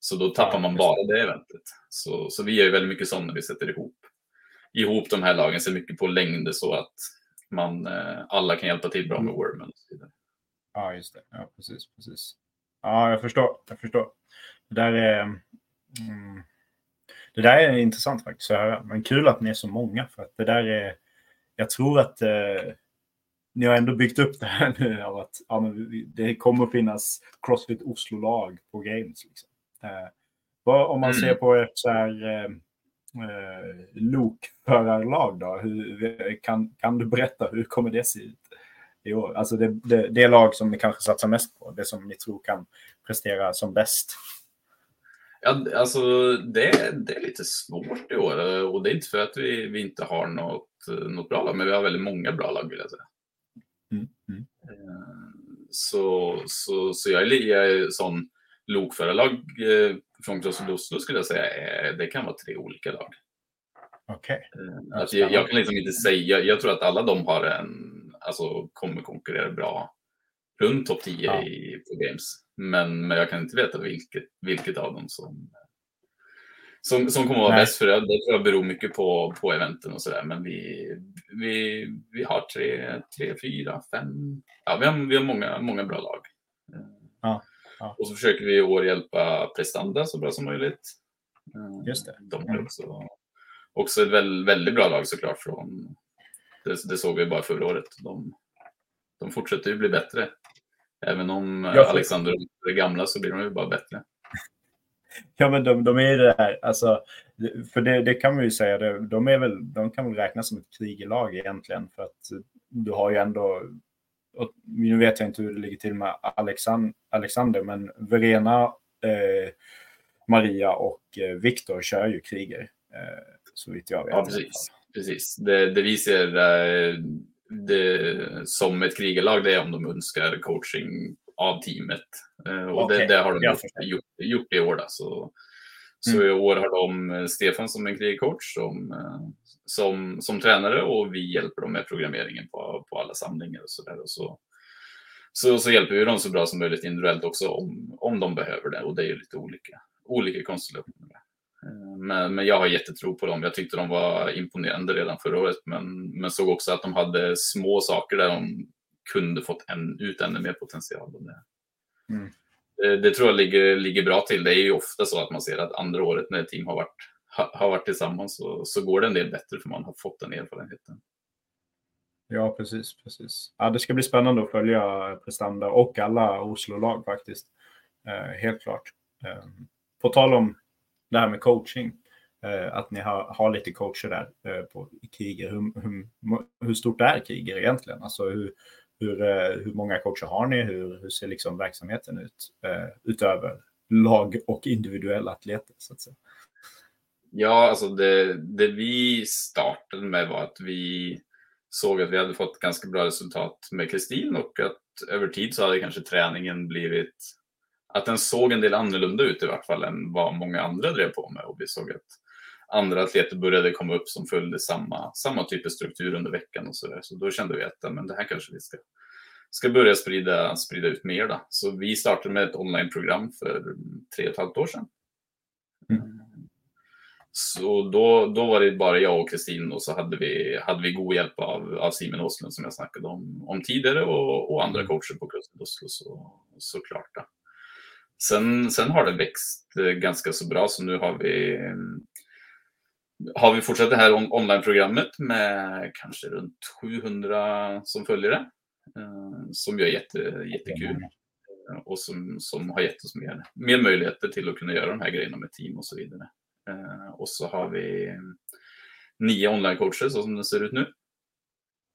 Så då tappar man bara det eventet. Så, så vi gör ju väldigt mycket sånt när vi sätter ihop ihop de här lagen så mycket på längd så att man, eh, alla kan hjälpa till bra med wormen. Och så vidare. Ja, just det. Ja, precis, precis. Ja, jag förstår. Jag förstår. Det där är, mm, det där är intressant faktiskt att höra. Men kul att ni är så många för att det där är, jag tror att eh, ni har ändå byggt upp det här nu av att ja, det kommer att finnas Crossfit Oslo-lag på Games. Liksom. Eh, om man mm. ser på ett så här eh, eh, lokförarlag då? Hur, kan, kan du berätta hur kommer det se ut i år? Alltså det, det, det lag som ni kanske satsar mest på, det som ni tror kan prestera som bäst. Ja, alltså det, det är lite svårt i år och det är inte för att vi, vi inte har något, något bra lag, men vi har väldigt många bra lag vill jag säga. Mm, mm. Eh, så, så, så jag är, jag är sån lokförarlag eh, från Oslo skulle jag säga är, det kan vara tre olika lag. Okej. Okay. Eh, alltså, jag, jag, kan liksom inte säga, jag tror att alla de har en, alltså kommer konkurrera bra runt topp 10 ja. i, på Games. Men, men jag kan inte veta vilket, vilket av dem som, som, som kommer att vara Nej. bäst. För det, det tror jag beror mycket på, på eventen och sådär. Men vi, vi, vi har tre, tre, fyra, fem, ja vi har, vi har många, många bra lag. Ja. Ja. Och så försöker vi i år hjälpa prestanda så bra som möjligt. Eh, Just det. De har också, också ett väldigt, väldigt bra lag såklart. Från, det, det såg vi bara förra året. De, de fortsätter ju bli bättre. Även om ja, Alexander är gamla så blir de ju bara bättre. Ja, men de, de är ju det där, alltså, för det, det kan man ju säga, de, är väl, de kan väl räknas som ett krigelag egentligen, för att du har ju ändå och nu vet jag inte hur det ligger till med Alexand Alexander, men Verena, eh, Maria och eh, Viktor kör ju kriger. Eh, så vitt jag vet. Ja, precis. precis. Det, det vi ser eh, det, som ett krigarlag det är om de önskar coaching av teamet. Eh, och okay. det, det, har de gjort, gjort, gjort, i år. Då, så så mm. i år har de eh, Stefan som en krigcoach som, som, som tränare och vi hjälper dem med programmeringen på, på alla samlingar och så där. Och så, så, så hjälper vi dem så bra som möjligt individuellt också om, om de behöver det och det är ju lite olika, olika konstellationer. Eh, men, men jag har jättetro på dem. Jag tyckte de var imponerande redan förra året, men, men såg också att de hade små saker där de kunde fått en, ut ännu mer potential. Mm. Eh, det, tror jag ligger, ligger bra till. Det är ju ofta så att man ser att andra året när ett team har varit har varit tillsammans så, så går det en del bättre för man har fått den erfarenheten. Ja, precis. precis. Ja, det ska bli spännande att följa prestanda och alla Oslo-lag faktiskt. Eh, helt klart. Eh, på tal om det här med coaching, eh, att ni har, har lite coacher där eh, på Kiger. Hur, hur, hur, stort är Kriger egentligen? Alltså hur, hur, eh, hur många coacher har ni? Hur, hur ser liksom verksamheten ut eh, utöver lag och individuella atleter? Så att säga? Ja, alltså det, det vi startade med var att vi såg att vi hade fått ganska bra resultat med Kristin och att över tid så hade kanske träningen blivit att den såg en del annorlunda ut i vart fall än vad många andra drev på med och vi såg att andra atleter började komma upp som följde samma, samma typ av struktur under veckan och så där. Så då kände vi att men det här kanske vi ska, ska börja sprida, sprida ut mer. Då. Så vi startade med ett onlineprogram för tre och ett halvt år sedan. Mm. Så då, då var det bara jag och Kristin och så hade vi, hade vi god hjälp av, av Simon Åslund som jag snackade om, om tidigare och, och andra mm. coacher på Crossfit Oslo så, såklart. Då. Sen, sen har det växt eh, ganska så bra så nu har vi har vi fortsatt det här on online-programmet med kanske runt 700 som följer det. Eh, som gör jätte, jättekul och som, som har gett oss mer, mer möjligheter till att kunna göra de här grejerna med team och så vidare. Eh, och så har vi nio online-coacher så som det ser ut nu.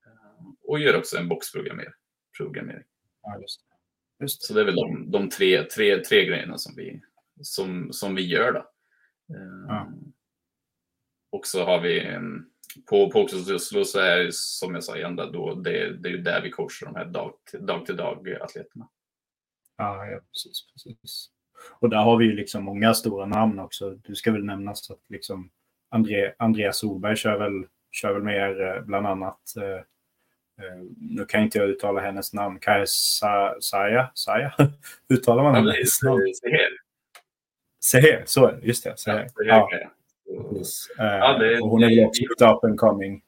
Eh, och gör också en boxprogrammering. Programmering. Ja, just det. Just det. Så det är väl de, de tre, tre, tre grejerna som vi, som, som vi gör. Då. Ja. Och så har vi på, på Oslo så är som jag sa igen, då, det, det är ju där vi coachar de här dag, dag till dag atleterna. Ja, ja precis, precis. Och där har vi ju liksom många stora namn också. Du ska väl nämnas att liksom André, Andreas Solberg kör väl, kör väl med er eh, bland annat. Eh, eh, nu kan inte jag uttala hennes namn. Kajsa Saja? Saja? *laughs* Uttalar man hennes namn? Seher. Seher, så är det. Just det. Seher. Ja, ja. Ja, det, och hon är väl också up and coming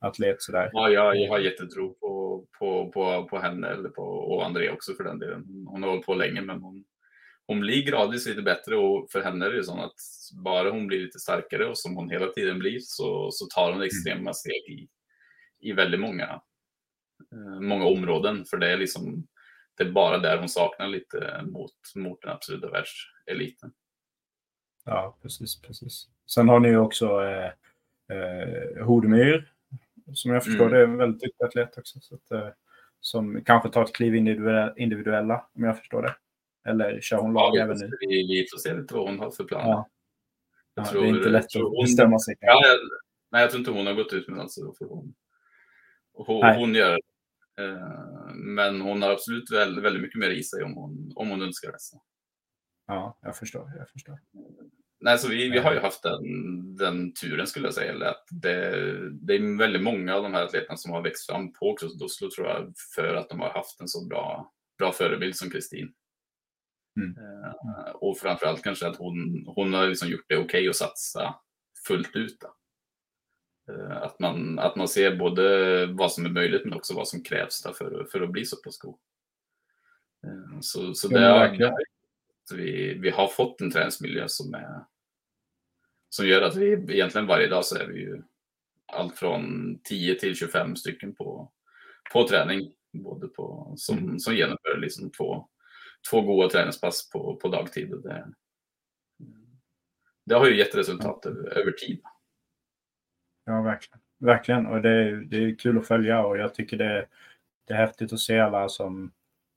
atlet sådär. Ja, jag, jag har jättetro på, på, på, på henne eller på, och André också för den delen. Hon har hållit på länge men hon, hon blir gradvis lite bättre och för henne är det så att bara hon blir lite starkare och som hon hela tiden blir så, så tar hon mm. extrema steg i, i väldigt många, eh, många områden. För det är liksom det är bara där hon saknar lite mot, mot den absoluta världseliten. Ja, precis, precis. Sen har ni också eh, eh, Hodemyr, som jag förstår mm. det är en väldigt duktig atlet också. Så att, eh, som kanske tar ett kliv individuella, individuella, om jag förstår det. Eller kör hon lag ja, även nu? Vi, vi får se lite vad hon har för planer. Ja. Ja, tror, det är inte lätt att bestämma sig. Ja, jag, nej, jag tror inte hon har gått ut med något. Så hon, hon, hon gör det. Eh, men hon har absolut väldigt, mycket mer i sig om hon, om hon önskar det. Ja, jag förstår. Jag förstår. Nej, så vi, vi har ju haft den, den turen skulle jag säga. Eller att det, det är väldigt många av de här atleterna som har växt fram på Oslo tror jag för att de har haft en så bra, bra förebild som Kristin. Mm. Uh, och framförallt kanske att hon, hon har liksom gjort det okej okay att satsa fullt ut. Uh, att, man, att man ser både vad som är möjligt men också vad som krävs för, för att bli så pass god. Uh, så så det, har, vi, vi har fått en träningsmiljö som, är, som gör att vi egentligen varje dag så är vi ju allt från 10 till 25 stycken på, på träning. Både på, som, mm. som genomför liksom två, två goda träningspass på, på dagtid. Och det, det har ju gett resultat mm. över, över tid. Ja, verkligen. Verkligen. Och det är, det är kul att följa och jag tycker det, det är häftigt att se alla som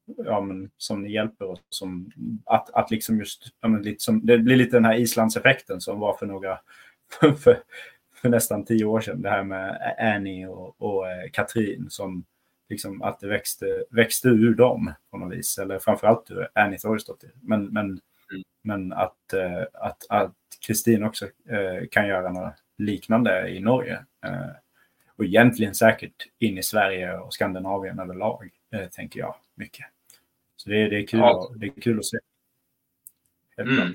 ja, men, som ni hjälper oss. Som, att, att liksom just, ja, men, lite som, det blir lite den här Islandseffekten som var för några, *laughs* för, för nästan tio år sedan. Det här med Annie och, och eh, Katrin som liksom att det växte, växte ur dem på något vis. Eller framförallt ur Annie Thorstdottir. Men, men, mm. men att, eh, att, att Kristin också eh, kan göra något liknande i Norge. och egentligen säkert in i Sverige och Skandinavien överlag, tänker jag mycket. Så det, det, är, kul ja. att, det är kul att se. Mm.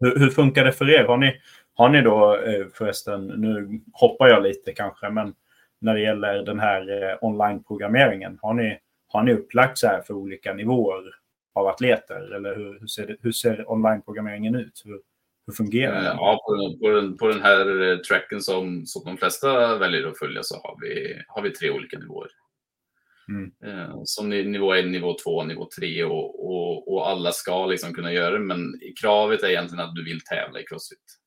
Hur, hur, funkar det för er? Har ni, har ni då eh, förresten, nu hoppar jag lite kanske, men när det gäller den här eh, online-programmeringen, har ni, har ni upplagt så här för olika nivåer av atleter? Eller hur, hur ser, hur ser online-programmeringen ut? Hur, hur fungerar den? Ja, på, på, den, på den här tracken som, som de flesta väljer att följa så har vi, har vi tre olika nivåer. Mm. Eh, som nivå 1, nivå 2, nivå 3 och, och, och, alla ska liksom kunna göra det. Men kravet är egentligen att du vill tävla i crossfit.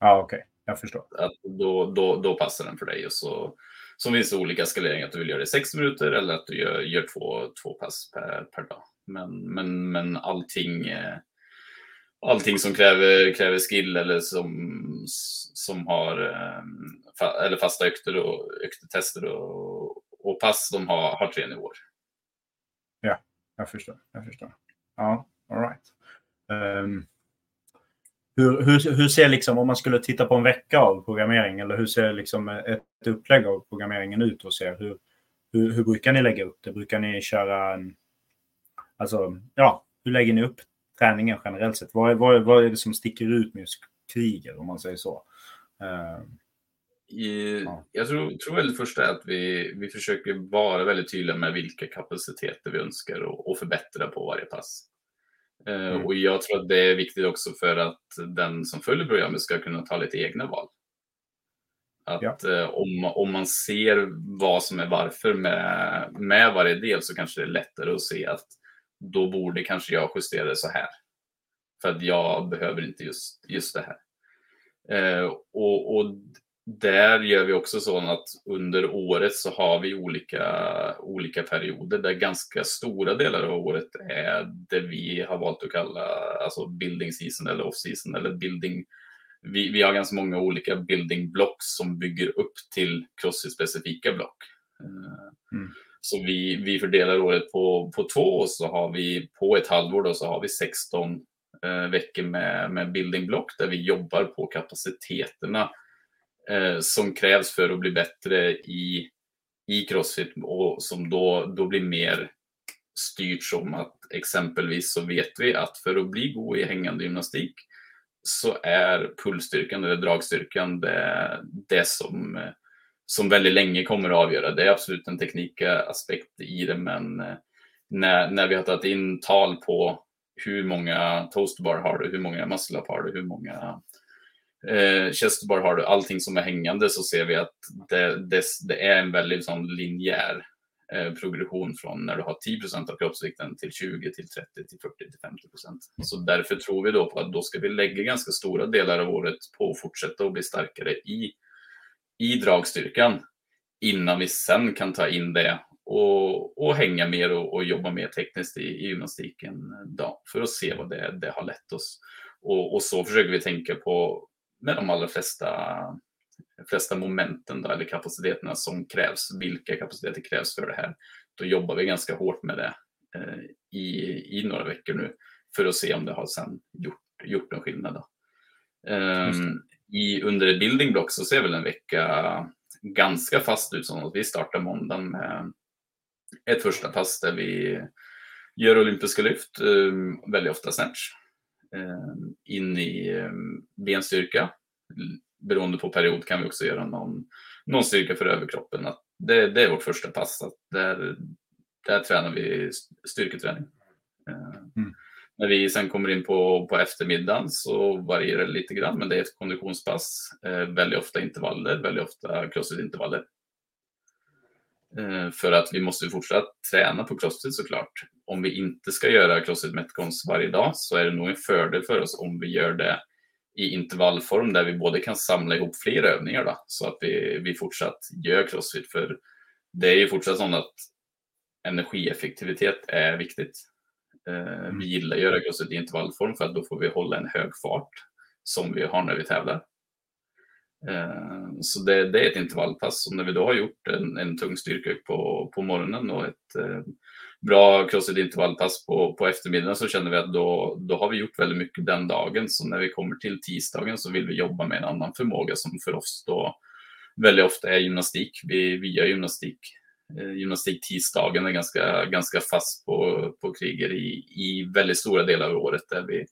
Ja, okej. Okay. Jag förstår. Att då, då, då passar den för dig. Och så, så finns det olika eskaleringar. Att du vill göra det i 60 minuter eller att du gör, gör två, två pass per, per dag. Men, men, men allting, eh, allting som kräver, kräver skill eller som, som har eh, eller fasta ökter och öktetester och, och pass de har, har tre nivåer. Ja, jag förstår. Jag förstår. Ja, all right. Um, hur, hur, hur ser liksom, om man skulle titta på en vecka av programmering, eller hur ser liksom ett upplägg av programmeringen ut och ser hur, hur, hur brukar ni lägga upp det? Brukar ni köra en... Alltså, ja, hur lägger ni upp träningen generellt sett? Vad är, vad, vad är det som sticker ut med just kriger, om man säger så? Um, i, ja. Jag tror, tror väl det första är att vi, vi försöker vara väldigt tydliga med vilka kapaciteter vi önskar och, och förbättra på varje pass. Eh, mm. och jag tror att det är viktigt också för att den som följer programmet ska kunna ta lite egna val. Att ja. uh, om, om man ser vad som är varför med, med varje del så kanske det är lättare att se att då borde kanske jag justera det så här. För att jag behöver inte just, just det här. Eh, och, och, där gör vi också så att under året så har vi olika, olika perioder där ganska stora delar av året är det vi har valt att kalla alltså building season eller off season eller building. Vi, vi har ganska många olika building blocks som bygger upp till Crossfit-specifika block. Eh, mm. Så vi, vi fördelar året på, på två och så har vi på ett halvår då, så har vi 16 eh, veckor med, med building block där vi jobbar på kapaciteterna Eh, som krävs för att bli bättre i, i crossfit och som då, då blir mer styrt som att exempelvis så vet vi att för att bli god i hängande gymnastik så är pulsstyrkan eller dragstyrkan det, det som, som väldigt länge kommer att avgöra. Det är absolut en teknikaspekt i det, men eh, när, när vi har tagit in tal på hur många toastbar har du, hur många muscle har du, hur många eh, chesterbar har du, allting som är hängande så ser vi att det, det, det är en väldigt sån linjär eh, progression från när du har 10% av kroppsvikten till 20 till 30 till 40 till 50% Så därför tror vi då på att då ska vi lägga ganska stora delar av året på att fortsätta och bli starkare i, i dragstyrkan innan vi sen kan ta in det och, och hänga mer och, och jobba mer tekniskt i, i gymnastiken då, för att se vad det, det har lett oss. Och, och, så försöker vi tänka på med de allra flesta, flesta momenten då, eller kapaciteterna som krävs. Vilka kapaciteter krävs för det här? Då jobbar vi ganska hårt med det eh, i, i några veckor nu för att se om det har sen gjort, gjort en skillnad. Um, i, under building block så ser väl en vecka ganska fast ut som att vi startar måndagen med ett första pass där vi gör olympiska lyft, um, väldigt ofta snatch. Ehm, in i ehm, benstyrka. Beroende på period kan vi också göra någon, någon styrka för överkroppen. Att det, det är vårt första pass. Att där, där tränar vi styrketräning. Ehm, mm. När vi sen kommer in på, på eftermiddagen så varierar det lite grann, men det är ett konditionspass. Eh, väldigt ofta intervaller, väldigt ofta crossfit-intervaller. Eh, för att vi måste fortsätta träna på crossfit såklart. Om vi inte ska göra crossfit metcons varje dag så är det nog en fördel för oss om vi gör det i intervallform där vi både kan samla ihop fler övningar då, så att vi, vi fortsatt gör crossfit. För det är ju fortsatt så att energieffektivitet är viktigt. Eh, mm. Vi gillar att göra crossfit i intervallform för att då får vi hålla en hög fart som vi har när vi tävlar. Eh, så det, det, är ett intervallpass och när vi då har gjort en, en tung styrka på, på morgonen och ett eh, bra crossfit intervallpass på, på eftermiddagen så känner vi att då, då har vi gjort väldigt mycket den dagen. Så när vi kommer till tisdagen så vill vi jobba med en annan förmåga som för oss då väldigt ofta är gymnastik. Vi, vi gör gymnastik. Eh, gymnastik tisdagen är ganska, ganska fast på, på kriger i, i väldigt stora delar av året där vi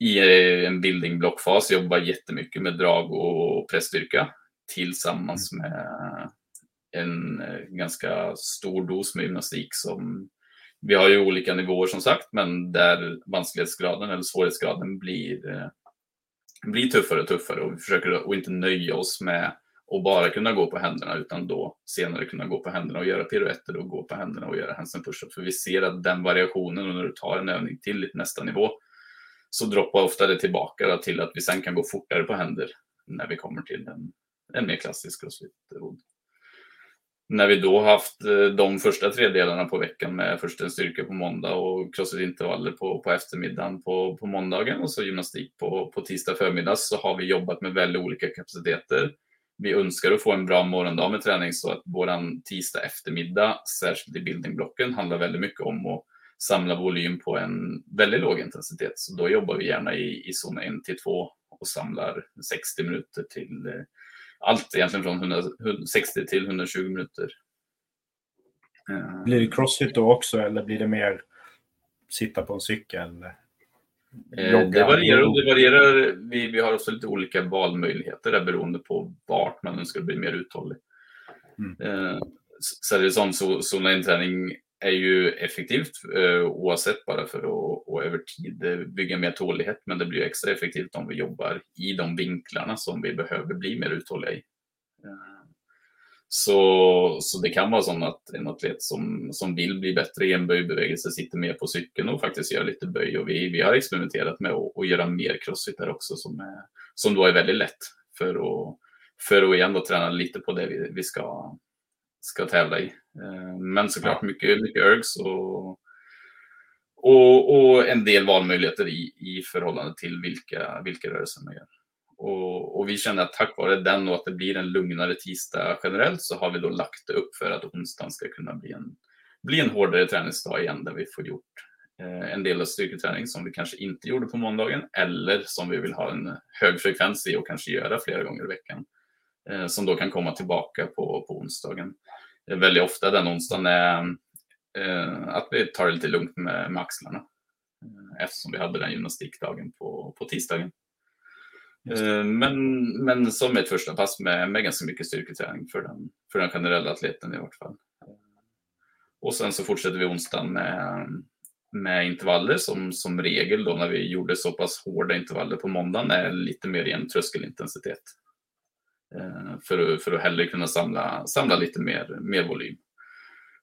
i en building blockfas jobbar jättemycket med drag och pressstyrka tillsammans mm. med en eh, ganska stor dos med gymnastik som vi har ju olika nivåer som sagt, men där vansklighetsgraden eller svårighetsgraden blir, eh, blir tuffare och tuffare och vi försöker att inte nöja oss med att bara kunna gå på händerna utan då senare kunna gå på händerna och göra piruetter och gå på händerna och göra handstand push-up. För vi ser att den variationen och när du tar en övning till nästa nivå så droppar ofta det tillbaka då, till att vi sen kan gå fortare på händer när vi kommer till en, en mer klassisk crossfit-rodd. När vi då haft eh, de första tre delarna på veckan med först en styrka på måndag och crossfit-intervaller på, på eftermiddagen på, på måndagen och så gymnastik på, på tisdag förmiddag så har vi jobbat med väldigt olika kapaciteter. Vi önskar att få en bra morgondag med träning så att våran tisdag eftermiddag, särskilt i buildingblocken, handlar väldigt mycket om att samla volym på en väldigt låg intensitet. Så då jobbar vi gärna i, i zon 1 till 2 och samlar 60 minuter till eh, allt egentligen från 100, 60 till 120 minuter. Eh, blir det crossfit då också eller blir det mer sitta på en cykel? Eh, det varierar. Det varierar. Vi, vi har också lite olika valmöjligheter där beroende på vart man önskar bli mer uthållig. Mm. Eh, så är det sånt så, så när en träning är ju effektivt eh, oavsett bara för att och över tid eh, bygga mer tålighet. Men det blir extra effektivt om vi jobbar i de vinklarna som vi behöver bli mer uthålliga i. Eh, Så, så det kan vara så att en atlet som, som vill bli bättre i en böjbevegelse sitter mer på cykeln och faktiskt gör lite böj. Och vi, vi har experimenterat med att, att göra mer crossfit där också som, är, som då är väldigt lätt för att, för att igen då träna lite på det vi, vi ska, ska tävla i. Eh, men såklart mycket, mycket ergs och, och, och en del valmöjligheter i, i förhållande till vilka, vilka rörelser man gör. Och, och, vi känner att tack vare den och att det blir en lugnare tisdag generellt så har vi då lagt det upp för att onsdagen ska kunna bli en, bli en hårdare träningsdag igen där vi får gjort eh, en del av styrketräning som vi kanske inte gjorde på måndagen eller som vi vill ha en hög frekvens i och kanske göra flera gånger i veckan. Eh, som då kan komma tillbaka på, på onsdagen. Väldigt ofta den onsdagen är eh, att vi tar det lite lugnt med, med axlarna eh, eftersom vi hade den gymnastikdagen på, på tisdagen. Men, men som ett första pass med, med ganska mycket styrketräning för den, för den generella atleten i vart fall. Och sen så fortsätter vi onsdagen med, med intervaller som, som regel då när vi gjorde så pass hårda intervaller på måndagen är lite mer i en tröskelintensitet. Eh, för, för att hellre kunna samla, samla lite mer, mer volym.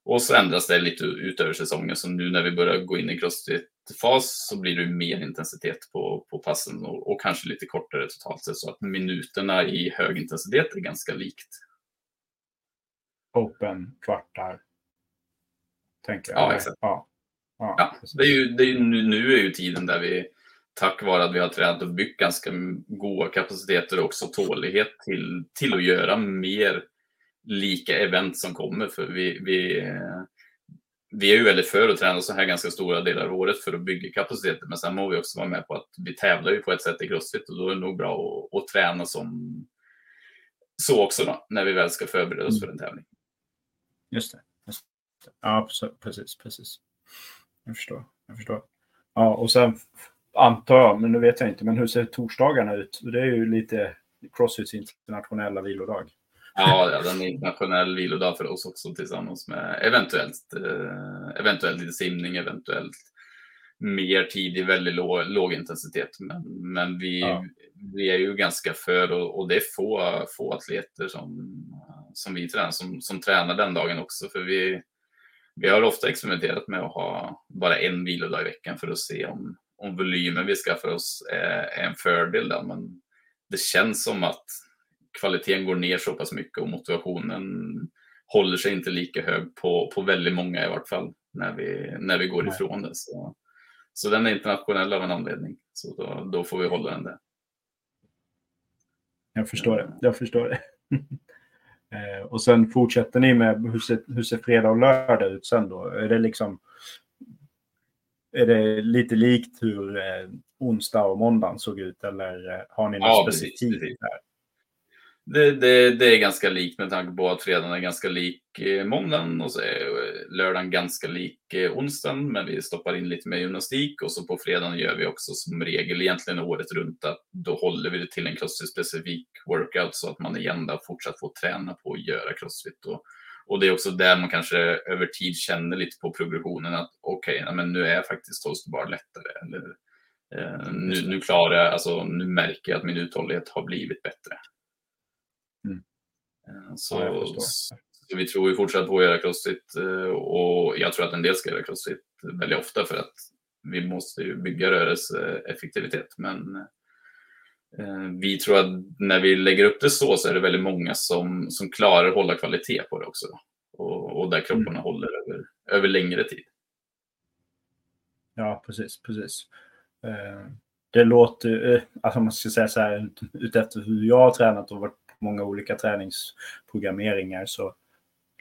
Och så ändras det lite utöver säsongen, så nu när vi börjar gå in i crossfit-fas så blir det mer intensitet på, på passen och, och, kanske lite kortare totalt sett, så att minuterna i hög intensitet är ganska likt. Open, kvartar, tänker jag. Ja, exakt. Ja. Ja, ja, det är ju, det är ju, nu är ju tiden där vi, tack vare att vi har tränat och byggt ganska goda kapaciteter och också tålighet till, till att göra mer lika event som kommer. För vi, vi, vi är ju väldigt för att träna så här ganska stora delar av året för att bygga kapaciteten. Men sen må vi också vara med på att vi tävlar ju på ett sätt i crossfit och då är det nog bra att, att träna som så också då, när vi väl ska förbereda oss för en tävling. Just det. Just det. Ja, precis, precis. Jag förstår. Jag förstår. Ja, och sen antar jag, men nu vet jag inte, men hur ser torsdagarna ut? Det är ju lite Crossfits internationella vilodag. Ja, den är internationell vilodag för oss också tillsammans med eventuellt, eh, eventuellt lite simning, eventuellt mer tid i väldigt låg, låg intensitet. Men, men vi, ja. vi är ju ganska för och, och, det är få, få atleter som, som vi tränar som, som tränar den dagen också. För vi, vi har ofta experimenterat med att ha bara en vilodag i veckan för att se om, om volymen vi skaffar oss är, en fördel. Där. Men det känns som att kvaliteten går ner så pass mycket och motivationen håller sig inte lika hög på, på väldigt många i vart fall när vi, när vi går Nej. ifrån det. Så, så den är internationell av en anledning. Så då, då får vi hålla den där. Jag förstår det. Jag förstår det. *laughs* Eh, och sen fortsätter ni med hur ser, hur ser fredag och lördag ut sen då? Är det liksom är det lite likt hur eh, onsdag och måndag såg ut eller eh, har ni något ja, specifikt precis, där? Det, det, det, är ganska likt med tanke på att fredagen är ganska lik eh, måndagen och så är eh, lördagen ganska lik onsdagen. Men vi stoppar in lite mer gymnastik och så på fredagen gör vi också som regel egentligen året runt att då håller vi det till en crossfit-specifik workout så att man igen fortsatt får träna på att göra crossfit. Och, och det är också där man kanske över tid känner lite på progressionen att okej, okay, men nu är faktiskt toast bar lättare. Eller, eh, nu, nu klarar jag, alltså nu märker jag att min uthållighet har blivit bättre. Mm. Eh, så, ja, så, vi tror ju fortsatt på att göra crossfit eh, och jag tror att en del ska göra crossfit väldigt ofta för att vi måste ju bygga rörelseeffektivitet. Men eh, vi tror att när vi lägger upp det så så är det väldigt många som, som klarar att hålla kvalitet på det också. Och, och där kropparna mm. håller över, över längre tid. Ja, precis, precis. Det låter, alltså man ska säga så här, utefter hur jag har tränat och varit många olika träningsprogrammeringar så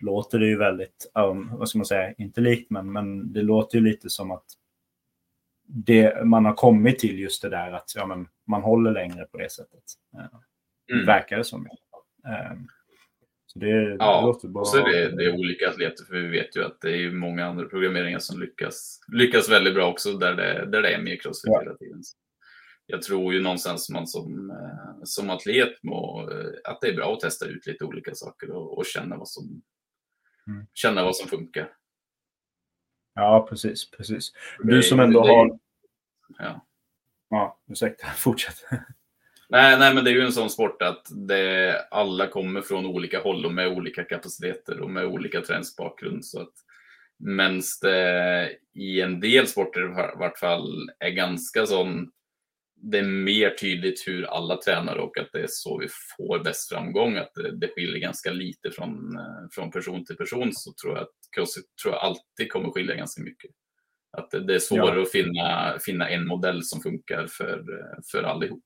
låter det ju väldigt, vad ska man säga, inte likt men, men det låter ju lite som att det, man har kommit till just det där att ja, men man håller längre på det sättet. Uh, mm. Verkar det som. Uh, så det, ja, det och så är det, det är olika atleter för vi vet ju att det är många andra programmeringar som lyckas, lyckas väldigt bra också där det, där det är mer crossfit ja. hela tiden jag tror ju någonstans man som, eh, som atlet må, eh, att det är bra att testa ut lite olika saker och, och känna, vad som, mm. känna vad som funkar. Ja, precis. precis. Du som ändå har... Ja. Ja, ursäkta. *laughs* Fortsätt. Nej, nej, men det är ju en sån sport att det, alla kommer från olika håll och med olika kapaciteter och med olika träningsbakgrund. Så att, men det i en del sporter i vart fall är ganska sån, det är mer tydligt hur alla tränar och att det är så vi får bäst framgång. Att det, det skiljer ganska lite från, eh, från person till person så tror jag att crossfit tror jag alltid kommer skilja ganska mycket. Att det, är svårare ja. att finna, finna en modell som funkar för, för allihop.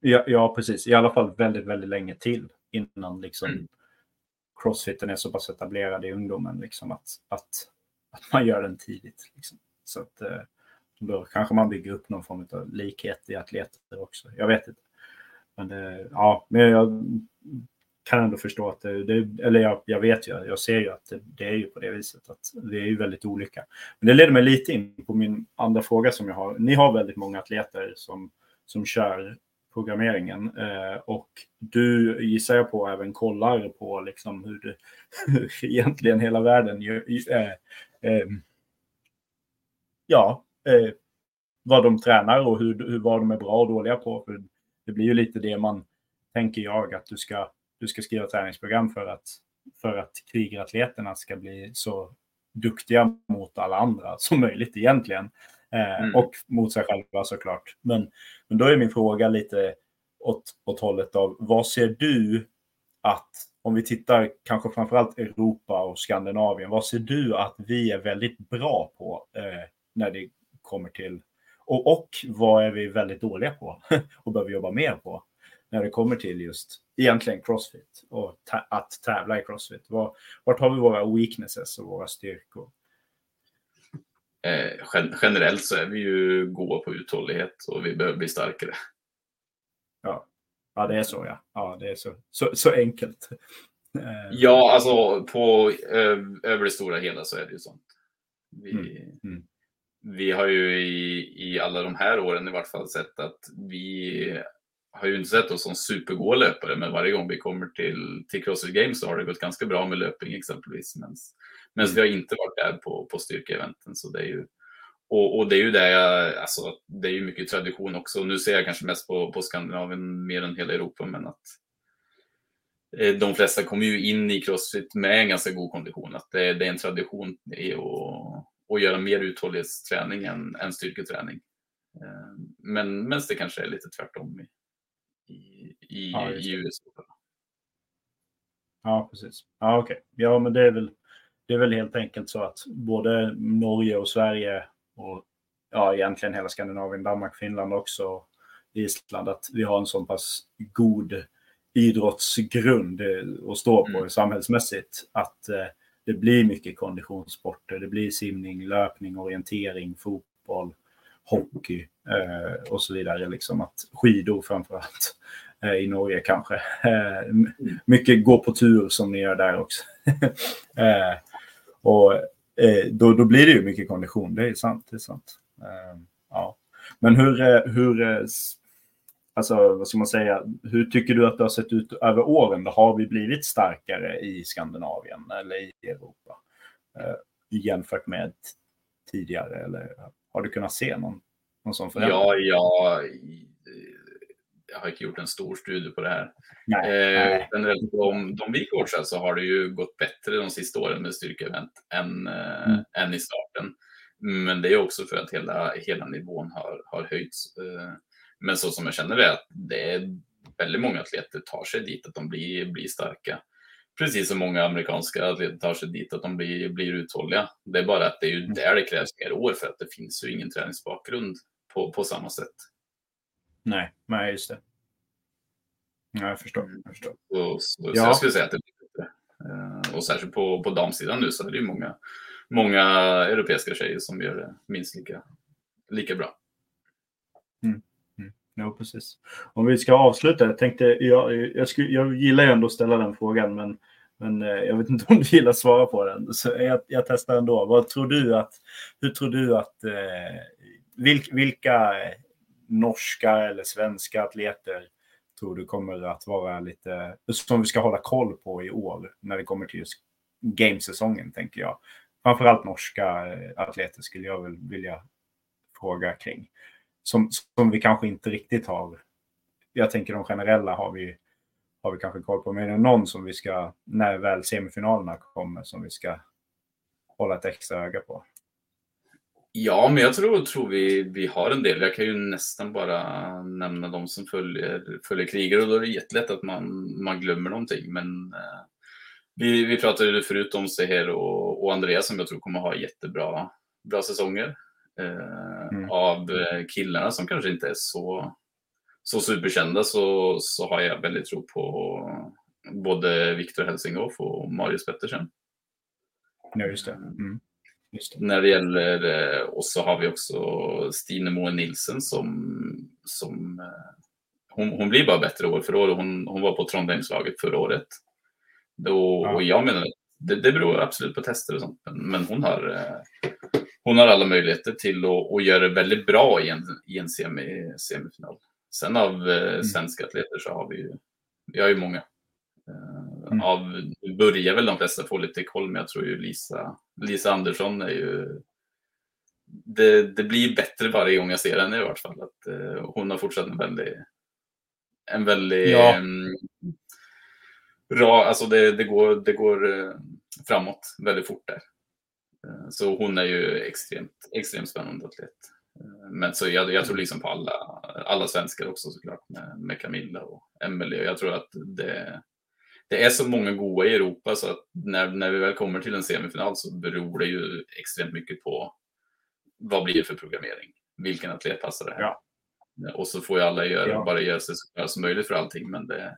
Ja, ja, precis. I alla fall väldigt, väldigt länge till innan liksom mm. crossfiten är så pass etablerad i ungdomen. Liksom, att, att, att man gör den tidigt. Liksom. Så att, eh, då kanske man bygger upp någon form av likhet i atleter också. Jag vet inte. Men, det, ja, men jag kan ändå förstå att det, det eller jag, jag, vet ju, jag ser ju att det, det, är ju på det viset att det är ju väldigt olika. Men det leder mig lite in på min andra fråga som jag har. Ni har väldigt många atleter som, som kör programmeringen. Eh, och du gissar jag på även kollar på liksom hur, det, hur *laughs* egentligen hela världen gör, eh, eh, ja, eh, vad de tränar och hur, hur, vad de är bra och dåliga på. För det blir ju lite det man tänker jag att du ska, du ska skriva träningsprogram för att, för att krigaratleterna ska bli så duktiga mot alla andra som möjligt egentligen. Eh, mm. Och mot sig själva såklart. Men, men då är min fråga lite åt, åt hållet av vad ser du att, om vi tittar kanske framförallt Europa och Skandinavien, vad ser du att vi är väldigt bra på eh, när det kommer till, och, och vad är vi väldigt dåliga på *laughs* och behöver jobba mer på när det kommer till just egentligen crossfit och att tävla i crossfit? Var, vart har vi våra weaknesses och våra styrkor? Eh, generellt så är vi ju goda på uthållighet och vi behöver bli starkare. Ja, ja det är så ja. Ja, det är så, så, så enkelt. Eh, ja, alltså på över det stora hela så är det ju sånt. Vi, mm. Mm. vi har ju i, i alla de här åren i vart fall sett att vi har ju inte sett oss som supergoda löpare, men varje gång vi kommer till, till Crossfit Games så har det gått ganska bra med löpning exempelvis. Men, mm. vi har inte varit där på, på styrkeeventen. Så det är ju, och, och, det är ju det jag, alltså, det är ju mycket tradition också. Nu ser jag kanske mest på, på Skandinavien mer än hela Europa, men att eh, de flesta kommer ju in i Crossfit med en ganska god kondition. Att det, det är en tradition i att, att göra mer uthållighetsträning än, än styrketräning. Eh, men, men det kanske är lite tvärtom i, i, ja, i USA. Ja, precis. Ja, okej. Okay. Ja, men det är, väl, det är väl helt enkelt så att både Norge och Sverige och ja, egentligen hela Skandinavien, Danmark, Finland också, Island, att vi har en så pass god idrottsgrund att stå på mm. samhällsmässigt. Att eh, det blir mycket konditionssporter. Det blir simning, löpning, orientering, fotboll, hockey eh, och så vidare. Liksom att skidor framför allt Eh, i Norge kanske. *laughs* Eh, mycket gå på tur som ni gör där också. *laughs* Eh, och eh, då, då blir det ju mycket kondition, det är sant. Det är sant. Eh, ja. Men hur, eh, hur, eh, alltså vad ska man säga, hur tycker du att det har sett ut över åren? Då har vi blivit starkare i Skandinavien eller i Europa jämfört med tidigare? Eller har du kunnat se någon, någon sån förändring? Ja, ja, jag har inte gjort en stor studie på det här. Nej, eh. Generellt de, de vi coachar så har det ju gått bättre de sista åren med styrkeevent än, eh, mm. än i starten. Men det är också för att hela, hela nivån har, har höjts. Eh, men så som jag känner det, att det är väldigt många atleter tar sig dit, att de blir, blir starka. Precis som många amerikanska atleter tar sig dit, att de blir, blir uthålliga. Det är bara att det är ju mm. där det krävs mer år för att det finns ju ingen träningsbakgrund på, på samma sätt. Nej, nej just det. Ja, jag förstår. Jag, förstår. Så, så, ja. så jag skulle säga att det blir bättre. Uh, och särskilt på, på damsidan nu så är det ju många, många europeiska tjejer som gör det minst lika, lika bra. Mm. Mm. Ja, precis. Om vi ska avsluta, jag tänkte, jag, jag, skulle, jag gillar ju ändå att ställa den frågan, men, men eh, jag vet inte *laughs* om du gillar att svara på den. Så jag, jag testar ändå. Vad tror du att, hur tror du att, eh, vilk, vilka norska eller svenska atleter tror du kommer att vara lite, som vi ska hålla koll på i år när det kommer till just gamesäsongen tänker jag. Framförallt norska eh, atleter skulle jag väl vilja fråga kring. Som, som vi kanske inte riktigt har jag tänker de generella har vi, har vi kanske koll på. Men är det någon som vi ska, när väl semifinalerna kommer, som vi ska hålla ett extra öga på? Ja, men jag tror, tror vi, vi har en del. Jag kan ju nästan bara nämna de som följer, följer krigare och då är det jättelätt att man, man glömmer någonting. Men eh, vi, vi pratade förut om Seher och, och Andreas som jag tror kommer ha jättebra bra säsonger. Eh, mm. Av eh, killarna som kanske inte är så, så superkända så, så har jag väldigt tro på både Viktor Helsinghoff och Marius Pettersen. Ja, just det. Mm. När det gäller, eh, och så har vi också Stine Moe Nilsen som, som hon, hon blir bara bättre år för år. Hon, hon var på Trondheimslaget förra året. Då, ja. Och jag menar, det, det beror absolut på tester och sånt, men hon har, hon har alla möjligheter till att, att göra det väldigt bra i en, i en semi, semifinal. Sen av mm. svenska atleter så har vi ju, vi har ju många. Mm. Av, nu börjar väl de flesta få lite koll, men jag tror ju Lisa, Lisa Andersson är ju... Det, det blir bättre varje gång jag ser henne i vart fall. Att, uh, hon har fortsatt en väldigt... En väldigt... Ja. Um, bra, alltså det, det går, det går uh, framåt väldigt fort där. Uh, så hon är ju extremt, extremt spännande atlet. Men så jag, jag tror liksom på alla, alla svenskar också såklart med, med Camilla och Emelie. Jag tror att det, det är så många goda i Europa så att när, när vi väl kommer till en semifinal så beror det ju extremt mycket på vad blir det för programmering? Vilken atlet passar det här? Ja. Och så får ju alla göra, ja. bara göra sig så bra som möjligt för allting. Men det,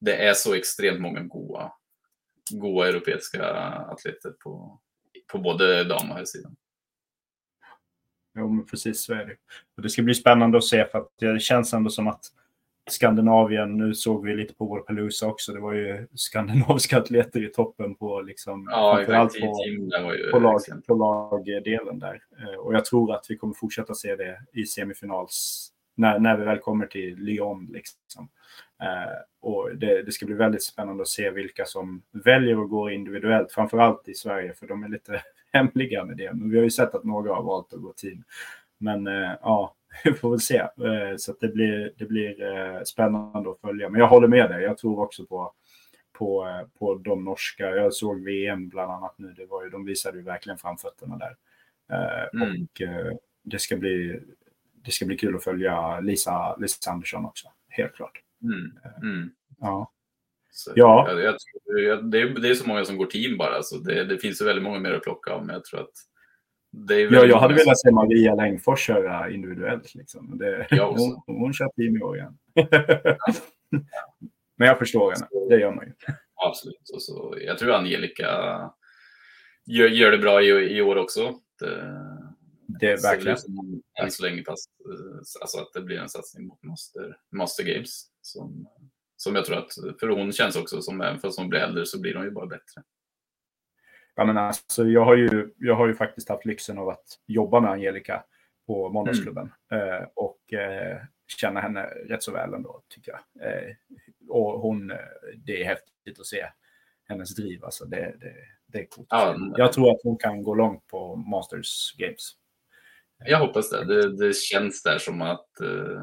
det är så extremt många goda, goda europeiska atleter på, på både dam och herrsidan. Jo, men precis så är det. Och det ska bli spännande att se för att det känns ändå som att Skandinavien, nu såg vi lite på vår Pelusa också, det var ju skandinaviska atleter i toppen på liksom, ja, framförallt på, på, lag, på lagdelen där. Eh, och jag tror att vi kommer fortsätta se det i semifinals, när, när vi väl kommer till Lyon. Liksom. Eh, och det, det, ska bli väldigt spännande att se vilka som väljer att gå individuellt, framförallt i Sverige, för de är lite *laughs* hemliga med det. Men vi har ju sett att några har valt att gå team. Men eh, ja, vi får väl se. Eh, så det blir, det blir eh, spännande att följa. Men jag håller med dig. Jag tror också på, på, eh, på de norska. Jag såg VM bland annat nu. Det var ju, de visade ju verkligen framfötterna där. Mm. Och det ska, bli, det ska bli kul att följa Lisa, Lisa Andersson också. Helt klart. Mm. Mm. Ja. Så, ja. Jag, jag, jag, det, är, det är så många som går team bara. Så det, det finns ju väldigt många mer att plocka av. Men jag tror att ja, jag hade velat se Maria Längfors köra individuellt. Liksom. Det, hon, hon kör team i år igen. *laughs* Men jag förstår henne, det gör man ju. Absolut. Och så, jag tror Angelica gör, gör det bra i, i år också. Det, det är verkligen. Än så länge pass, alltså att det blir en satsning mot Master, Master Games. Som, som jag tror att, för hon känns också som, även fast hon blir äldre så blir hon ju bara bättre. Ja, men alltså, jag, har ju, jag har ju faktiskt haft lyxen av att jobba med Angelica på Måndagsklubben mm. eh, och eh, känna henne rätt så väl ändå, tycker jag. Eh, och hon, eh, det är häftigt att se hennes driv. Alltså, det, det, det är coolt. Ja, jag tror att hon kan gå långt på Masters Games. Jag hoppas det. Det, det känns där som att uh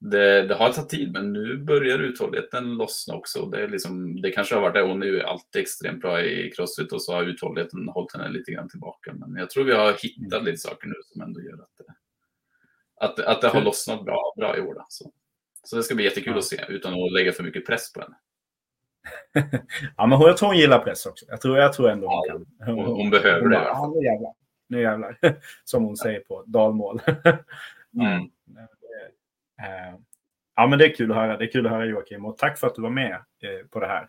det, det, har tagit tid, men nu börjar uthålligheten lossna också. Det, är liksom, det kanske har varit det. Hon är ju alltid extremt bra i crossfit och så har uthålligheten hållit henne lite grann tillbaka. Men jag tror vi har hittat mm. lite saker nu som ändå gör att det, att, att det har lossnat bra, bra i år. Då. Så, så det ska bli jättekul ja. att se utan att lägga för mycket press på henne. *laughs* ja, men jag tror hon gillar press också. Jag tror, jag tror ändå hon ja, kan. Hon, hon, hon behöver hon, det. Ja, nu jävlar. Nu jävlar. *laughs* Som hon säger på dalmål. *laughs* mm. Eh, ja, men det är kul att höra. Det är kul att höra Joakim och tack för att du var med eh, på det här.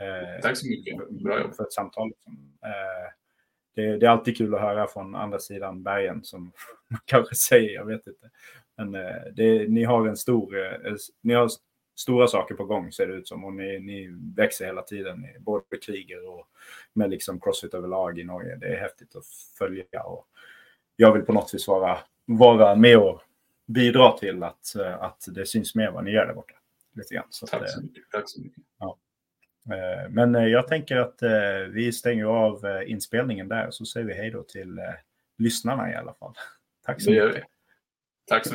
Eh, tack så mycket. Bra jobb. För ett samtal. Liksom. Det, det, är alltid kul att höra från andra sidan bergen som man *laughs* kanske säger. Jag vet inte. Men det, ni har en stor, ni har stora saker på gång ser det ut som. Och ni, ni växer hela tiden, både kriger och med liksom crossfit överlag i Norge. Det är häftigt att följa. Och jag vill på något vis vara, vara med och bidra till att, eh, att det syns mer vad ni gör där borta. Lite grann. Så Tack, så mycket. Tack så mycket. Ja. Eh, men jag tänker att vi stänger av inspelningen där så säger vi hej då till lyssnarna i alla fall. *laughs* Tack så mycket. Tack så mycket.